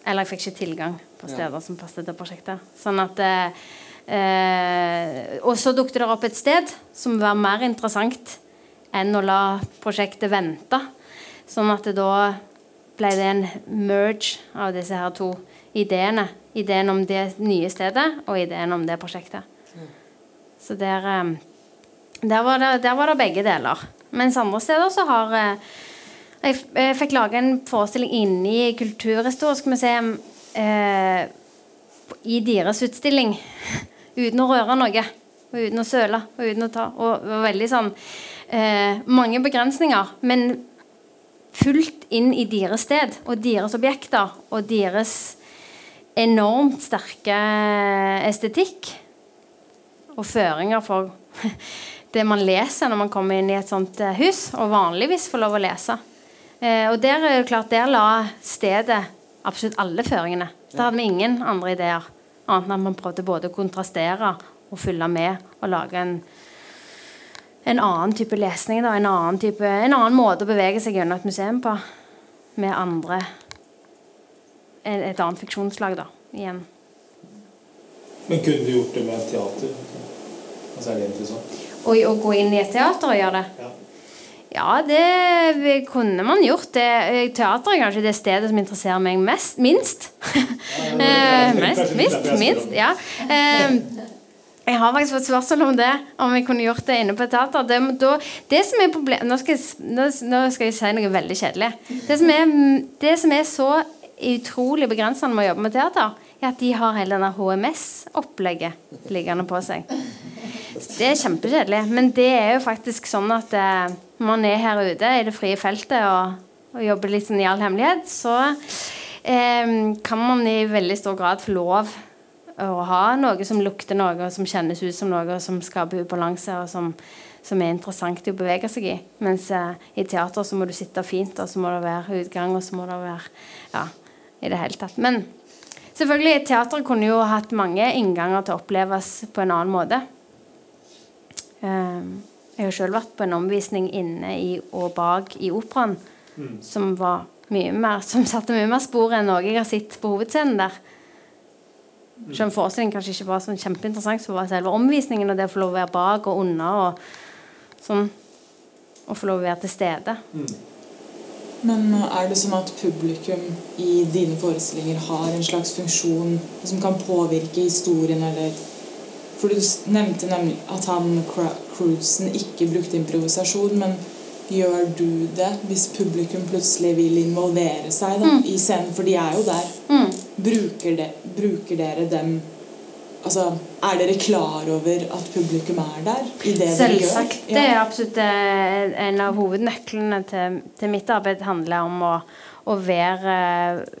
Eller jeg fikk ikke tilgang på steder som passet til prosjektet. Sånn at eh, eh, Og så dukket det opp et sted som var mer interessant enn å la prosjektet vente. Sånn at det da ble det en merge av disse her to ideene. Ideen om det nye stedet og ideen om det prosjektet. Så der, eh, der, var det, der var det begge deler. Mens andre steder så har eh, jeg, jeg fikk lage en forestilling inne i Kulturhistorisk museum eh, i deres utstilling. Uten å røre noe. Og uten å søle. Og uten å ta Og det var veldig sånn eh, Mange begrensninger. Men fullt inn i deres sted og deres objekter og deres enormt sterke estetikk og føringer for det man leser når man kommer inn i et sånt eh, hus, og vanligvis får lov å lese. Eh, og der er det klart, der la stedet absolutt alle føringene. Der hadde vi ingen andre ideer, annet enn at man prøvde både å kontrastere og følge med og lage en, en annen type lesning. Da, en, annen type, en annen måte å bevege seg gjennom et museum på. Med andre Et et annet fiksjonslag, da. Igjen. Men kunne du gjort det med teater? Altså, er det interessant? Og å gå inn i et teater og gjøre det. Ja. Ja, det kunne man gjort. Det, teater er kanskje det stedet som interesserer meg mest, minst. Eh, mest, minst, minst, ja. Eh, jeg har faktisk fått spørsmål om det, om jeg kunne gjort det inne på et teater. Det, da, det som er problem, nå, skal jeg, nå skal jeg si noe veldig kjedelig. Det som er, det som er så utrolig begrensende med å jobbe med teater, er at de har hele denne HMS-opplegget liggende på seg. Det er kjempekjedelig. Men det er jo faktisk sånn at eh, man er her ute i det frie feltet og, og jobber litt sånn i all hemmelighet, så eh, kan man i veldig stor grad få lov å ha noe som lukter noe, og som kjennes ut som noe, og som skaper ubalanse, og som, som er interessant å bevege seg i. Mens eh, i teater så må du sitte fint, og så må det være utgang, og så må det være Ja, i det hele tatt. Men selvfølgelig, teatret kunne jo hatt mange innganger til å oppleves på en annen måte. Eh, Jeg har selv vært på en omvisning inne i, og bak i operaen som var mye mer Som satte mye mer spor enn noe jeg har sett på hovedscenen der. Selv om forestillingen kanskje ikke var sånn kjempeinteressant, så var selve omvisningen og det å få lov å være bak og unna og sånn Å få lov å være til stede. Men er det sånn at publikum i dine forestillinger har en slags funksjon som kan påvirke historien, eller For du nevnte nemlig at han Cruisen ikke brukte improvisasjon, men gjør du det hvis publikum plutselig vil involvere seg da, i scenen? For de er jo der. Mm. Bruker, de, bruker dere dem Altså, er dere klar over at publikum er der i det dere gjør? Det er absolutt eh, en av hovednøklene til, til mitt arbeid. handler om å, å være,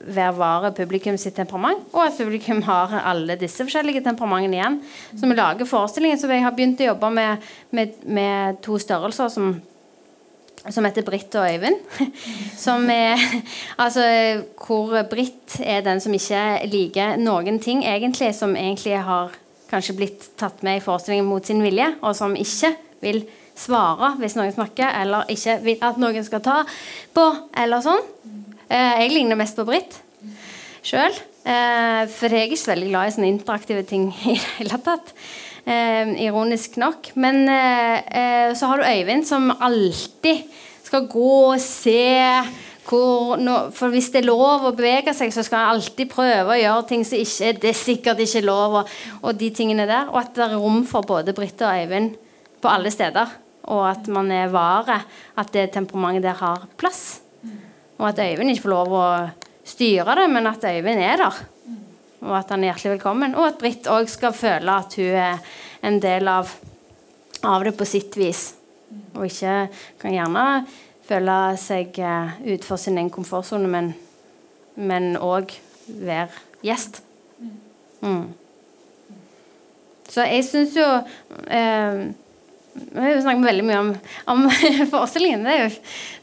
være vare publikum sitt temperament, og at publikum har alle disse forskjellige temperamentene igjen. Så vi lager forestillingen, så jeg har begynt å jobbe med, med, med to størrelser som som heter Britt og Øyvind. Som er, altså, hvor Britt er den som ikke liker noen ting, egentlig, som egentlig har kanskje blitt tatt med i forestillingen mot sin vilje, og som ikke vil svare hvis noen snakker, eller ikke vil at noen skal ta på, eller sånn. Eh, jeg ligner mest på Britt sjøl. Eh, for jeg er ikke så veldig glad i sånne interaktive ting i det hele tatt. Eh, ironisk nok. Men eh, eh, så har du Øyvind, som alltid skal gå og se hvor For hvis det er lov å bevege seg, så skal han alltid prøve å gjøre ting som ikke det er sikkert ikke lov, og, og de tingene der. Og at det er rom for både Britt og Øyvind på alle steder. Og at man er vare. At det temperamentet der har plass. Og at Øyvind ikke får lov å styre det, men at Øyvind er der. Og at han er hjertelig velkommen. Og at Britt òg skal føle at hun er en del av, av det på sitt vis. Og ikke kan gjerne føle seg uh, utenfor sin egen komfortsone, men òg være gjest. Mm. Så jeg syns jo eh, Vi snakket veldig mye om, om forestillingen. Det er jo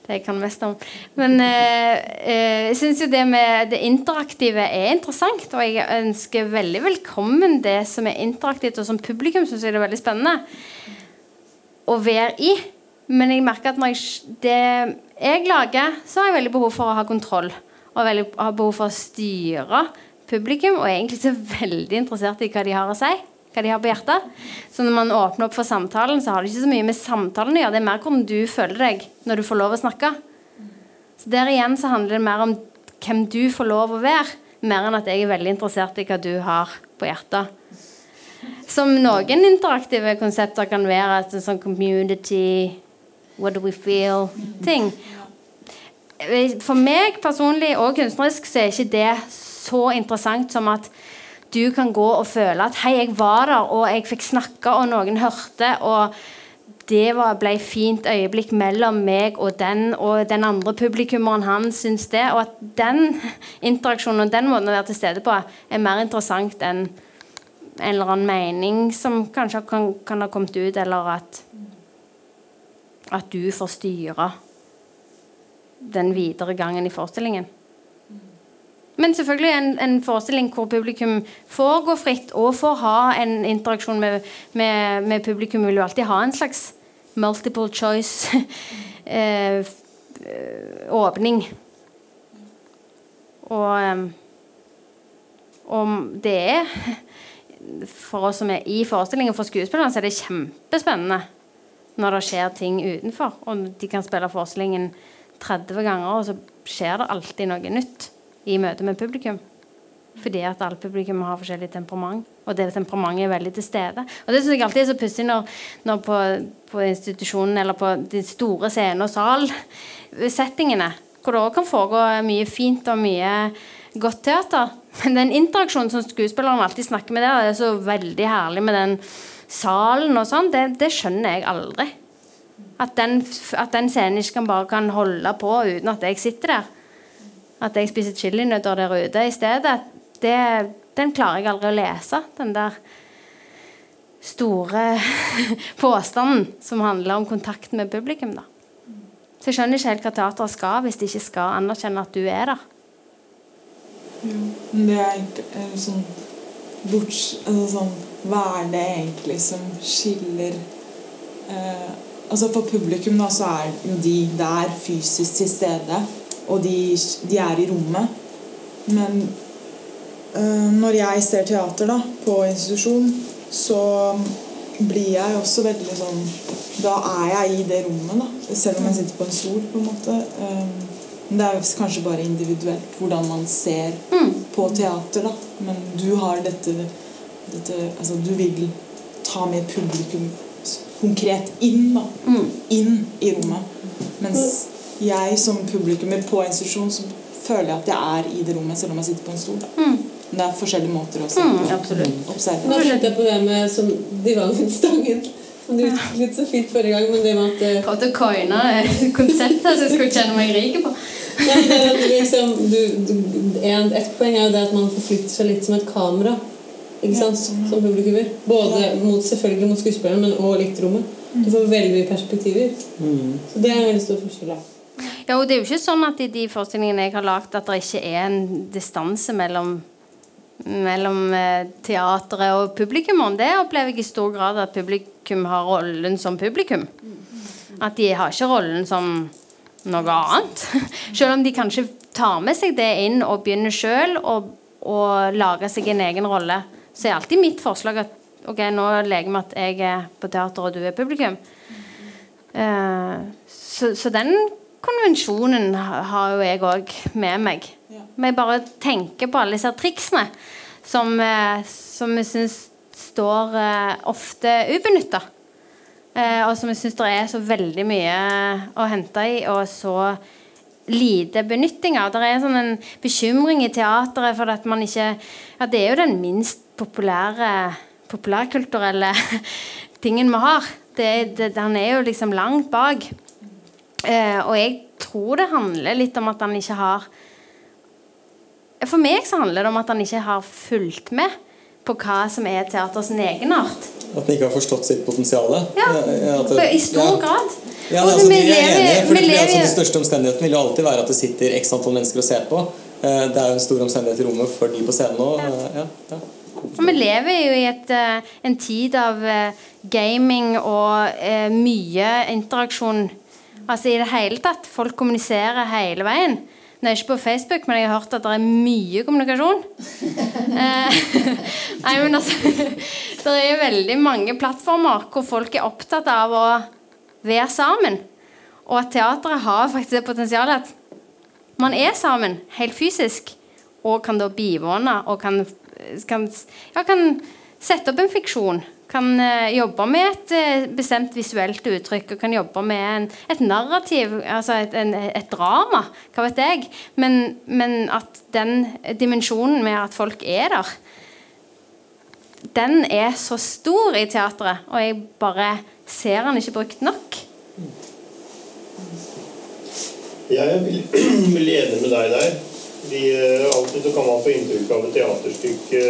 det jeg kan mest om. Men eh, eh, jeg syns jo det med det interaktive er interessant. Og jeg ønsker veldig velkommen det som er interaktivt, og som publikum syns jeg det er veldig spennende å være i. Men jeg merker at når jeg, det jeg lager, så har jeg veldig behov for å ha kontroll. Og veldig, har behov for å styre publikum. Og er egentlig så veldig interessert i hva de har å si. Hva de har på hjertet. Så når man åpner opp for samtalen, så har det ikke så mye med samtalen å gjøre. Det er mer hvordan du føler deg når du får lov å snakke. Så der igjen så handler det mer om hvem du får lov å være, mer enn at jeg er veldig interessert i hva du har på hjertet. Som noen interaktive konsepter kan være et sånn community What do we feel-ting. For meg personlig og kunstnerisk så er ikke det så interessant som at du kan gå og føle at hei, jeg var der, og jeg fikk snakke, og noen hørte, og det var, ble fint øyeblikk mellom meg og den, og den andre publikummeren han syns det. Og at den interaksjonen og den måten å være til stede på er mer interessant enn en eller annen mening som kanskje kan, kan ha kommet ut, eller at at du får styre den videre gangen i forestillingen. Men selvfølgelig en, en forestilling hvor publikum får gå fritt og får ha en interaksjon med, med, med publikum, vil jo alltid ha en slags multiple choice eh, åpning. Og, og det er For oss som er i forestillingen, for skuespillerne, så er det kjempespennende når det skjer ting utenfor. Og de kan spille forestillingen 30 ganger, og så skjer det alltid noe nytt i møte med publikum. Fordi at alle publikum har forskjellig temperament, og det temperamentet er veldig til stede. Og det synes jeg alltid er så pussig når, når på, på institusjonen eller på de store scene- og salsettingene, hvor det òg kan foregå mye fint og mye godt teater. Men den interaksjonen som skuespillerne alltid snakker med der, det er så veldig herlig med den salen og sånn, det, det, skjønner jeg aldri. At den, at den scenen ikke kan bare kan holde på uten at jeg sitter der. At jeg spiser chilinøtter der ute i stedet. Det, den klarer jeg aldri å lese. Den der store påstanden som handler om kontakt med publikum. da. Så jeg skjønner ikke helt hva teateret skal hvis de ikke skal anerkjenne at du er der. Ja, men det er eh, sånn borts, altså sånn, Hva er det egentlig som skiller eh, Altså For publikum da, så er jo de der fysisk til stede, og de, de er i rommet. Men øh, når jeg ser teater da, på institusjon, så blir jeg også veldig sånn Da er jeg i det rommet, da. Selv om jeg sitter på en stol, på en måte. Um, men det er kanskje bare individuelt hvordan man ser på teater, da. Men du har dette, dette Altså, du vil ta med publikum konkret inn, da. Inn i rommet. Mens jeg som publikummer på institusjon, så føler jeg at jeg er i det rommet selv om jeg sitter på en stol. Mm. Men det er forskjellige måter å se Mm, på. absolutt. Nå tenkte jeg på det med som divanstangen, som du utviklet så fint forrige gang, men det med at eh, Prøvde å coine konseptet som jeg skulle kjenne meg rik på. ja, det er liksom, du, du, en, Et poeng er jo det at man forflytter seg litt som et kamera. Ikke sant? Som publikummer. Både mot, selvfølgelig mot skuespilleren, men også litt rommet. Du får veldig mye perspektiver. Så det er en veldig stor forskjell. da. Ja, og det er jo ikke sånn at i de forestillingene jeg har lagd, at det ikke er en distanse mellom mellom eh, teatret og publikummeren. Det opplever jeg i stor grad at publikum har rollen som publikum. At de har ikke rollen som noe annet. Selv om de kanskje tar med seg det inn og begynner sjøl å å lage seg en egen rolle, så er alltid mitt forslag at ok, nå leker vi at jeg er på teater og du er publikum. Uh, så, så den konvensjonen har jo jeg òg med meg. Men jeg bare tenker på alle disse triksene som, eh, som jeg syns står eh, ofte ubenytta. Eh, og som jeg syns det er så veldig mye å hente i, og så lite benytting av. Det er sånn en bekymring i teateret for at man ikke Ja, det er jo den minst populære populærkulturelle tingen vi har. Det, det, den er jo liksom langt bak. Eh, og jeg tror det handler litt om at han ikke har For meg så handler det om at han ikke har fulgt med på hva som er teaters egenart. At han ikke har forstått sitt potensial? Ja, det- I stor ja. grad. Ja, Og altså, vi vi er lever- enige, for vi det, altså, Den største omstendigheten vil jo alltid være at det sitter x antall mennesker og ser på. Eh, Det er jo en stor omstendighet i rommet for de på scenen òg. Ja. Og vi lever jo i et, eh, en tid av eh, gaming og eh, mye interaksjon. Altså i det hele tatt. Folk kommuniserer hele veien. Nå er jeg ikke på Facebook, men jeg har hørt at det er mye kommunikasjon. Eh, Nei, men altså Det er veldig mange plattformer hvor folk er opptatt av å være sammen. Og at teatret har faktisk det potensialet at man er sammen helt fysisk, og kan da bivåne og kan, kan, ja, kan sette opp en fiksjon. Kan eh, jobbe med et eh, bestemt visuelt uttrykk og kan jobbe med en, et narrativ, altså et, en, et drama. Hva vet jeg. Men, men at den dimensjonen med at folk er der, den er så stor i teatret, og jeg bare ser den ikke brukt nok. Jeg er veldig, enig med deg der. Vi, eh, alltid så kan man få inntrykk av et teaterstykke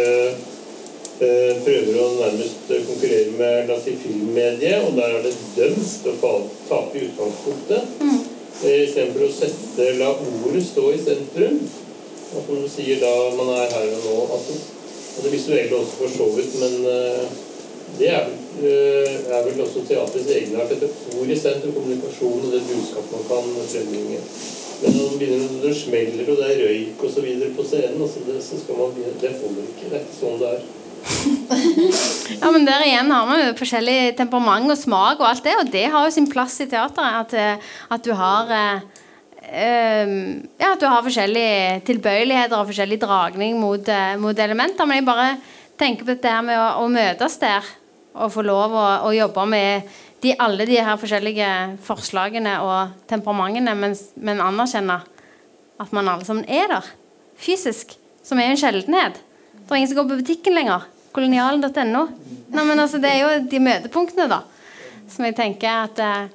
prøver å nærmest eh, konkurrere med la si, filmmediet, og der er det dømt til å tape i utgangspunktet. Mm. Istedenfor å sette, la ordet stå i sentrum. Og som du sier, da man er her og nå altså, Og det visuelle også for så vidt, men eh, det er, eh, er vel også teatrets egenart. Dette ord i sentrum, kommunikasjon og det budskapet man kan frembringe. Men når det begynner når det smeller og det er røyk videre på scenen, altså det, så skal man begynne, det holder ikke. Det er ikke sånn det er. Ja, men Der igjen har man jo forskjellig temperament og smak og alt det, og det har jo sin plass i teateret. At, eh, at du har eh, Ja, at du har forskjellige tilbøyeligheter og forskjellig dragning mot, uh, mot elementer. Men jeg bare tenker på dette med å, å møtes der og få lov å, å jobbe med de, alle de her forskjellige forslagene og temperamentene, men, men anerkjenne at man alle sammen er der fysisk, som er en sjeldenhet. Det er ingen som går på butikken lenger. Kolonialen.no. Nei, men altså, det er jo de møtepunktene, da, som jeg tenker at eh,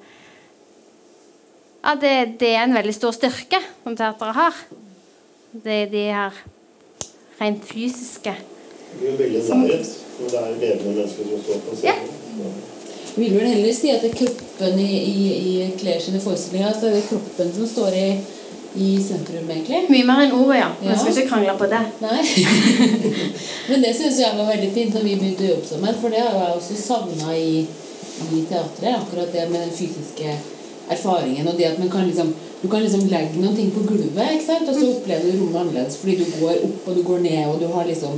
Ja, det, det er en veldig stor styrke som teateret har. Det er de her rent fysiske. Det er jo veldig nærhet for det er levende mennesker som står på scenen. vil vel heller si at det er kroppen i, i, i Claire sine forestillinger så er det kroppen som står i, i sentrum, egentlig. Mye mer enn ordet, ja. Vi Ja. skal ikke krangle på det. Nei. Men det syns jeg var veldig fint når vi begynte å jobbe sammen, for det har jeg også savna i, i teatret. Akkurat det med den fysiske erfaringen og det at man kan liksom du kan liksom legge noen ting på gulvet, ikke sant? og så opplever du rommet annerledes. Fordi du går opp og du går ned, og du har liksom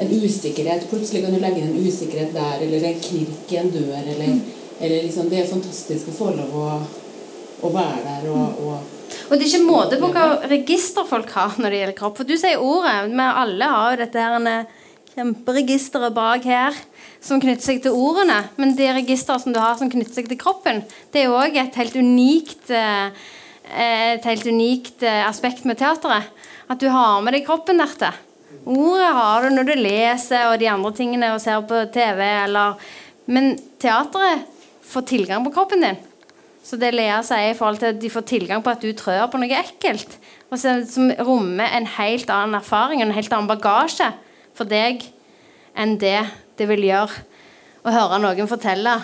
en usikkerhet. Plutselig kan du legge inn en usikkerhet der, eller en knirk i en dør, eller, eller liksom Det er fantastisk å få lov å, å være der og, og Og det er ikke måte på hva register folk har når det gjelder kropp. For du sier ordet. Vi alle har jo dette her kjemperegisteret bak her som knytter seg til ordene. Men det registeret som du har som knytter seg til kroppen, det er òg et helt unikt eh, et helt unikt eh, aspekt med teateret. At du har med deg kroppen dertil. Ordet har du når du leser og de andre tingene og ser på TV. Eller, men teateret får tilgang på kroppen din. Så det Lea sier i forhold til at de får tilgang på at du trør på noe ekkelt, og som rommer en helt annen erfaring og en helt annen bagasje for deg enn det det vil gjøre å høre noen fortelle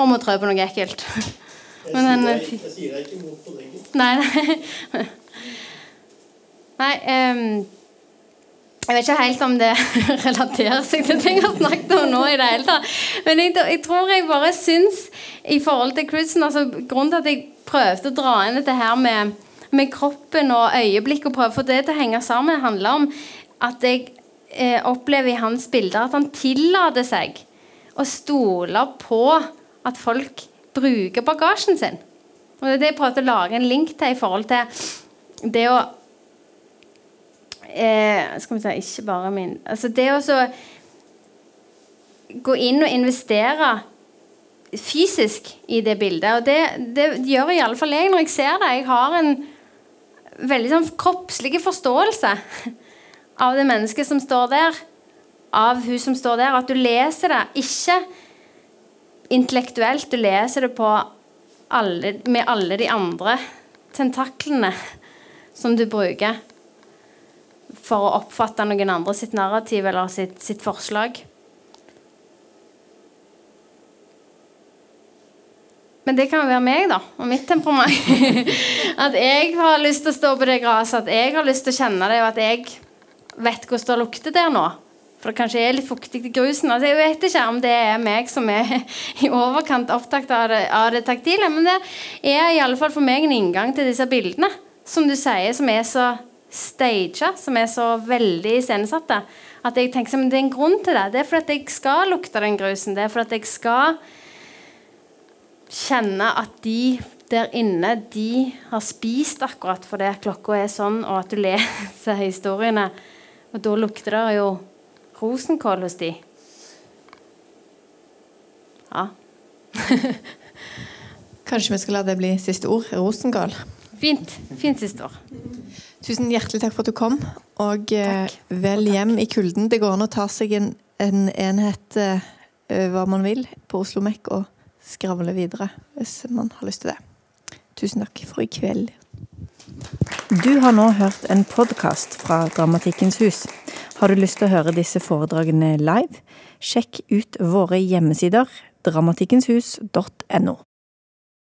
om å trø på noe ekkelt. Jeg, Men sier den- deg, jeg sier deg ikke imot på det. Nei, nei. nei um, jeg vet ikke helt om det relaterer seg til ting jeg har snakket om nå. i det hele tatt. Men jeg, jeg tror jeg bare syns i forhold til cruisen altså, Grunnen til at jeg prøvde å dra inn dette her med, med kroppen og øyeblikk og prøve å få det til å henge sammen, handler om at jeg eh, opplever i hans bilder at han tillater seg å stole på at folk bruker bagasjen sin. Og det er det jeg prøvde å lage en link til i forhold til det å eh, Skal vi si Ikke bare min Altså det å så gå inn og investere fysisk i det bildet. Og det, det gjør i alle fall jeg når jeg ser det. Jeg har en veldig sånn kroppslig forståelse av det mennesket som står der. Av hun som står der. At du leser det ikke intellektuelt. Du leser det på alle, med alle de andre tentaklene som du bruker for å oppfatte noen andre sitt narrativ eller sitt, sitt forslag. Men det kan jo være meg, da, og mitt temperament. at jeg har lyst til å stå på det gresset, at jeg har lyst til å kjenne det, og at jeg vet hvordan det lukter der nå. For det kanskje er litt fuktig i grusen. Altså, jeg vet ikke om det er meg som er i overkant opptatt av det, av det taktile, men det er i alle fall for meg en inngang til disse bildene, som du sier, som er så staged, som er så veldig iscenesatte. At jeg tenker at det er en grunn til det. Det er fordi jeg skal lukte den grusen. Det er fordi jeg skal kjenne at de der inne, de har spist akkurat fordi klokka er sånn, og at du leser historiene. Og da lukter det jo rosenkål hos de. Ja. Kanskje vi skal la det bli siste ord. Rosenkål. Fint. Fint siste ord. Tusen hjertelig takk for at du kom, og takk. vel hjem i kulden. Det går an å ta seg en, en enhet eh, hva man vil på Oslo Mek og skravle videre hvis man har lyst til det. Tusen takk for i kveld. Du har nå hørt en podkast fra Dramatikkens hus. Har du lyst til å høre disse foredragene live? Sjekk ut våre hjemmesider dramatikkenshus.no.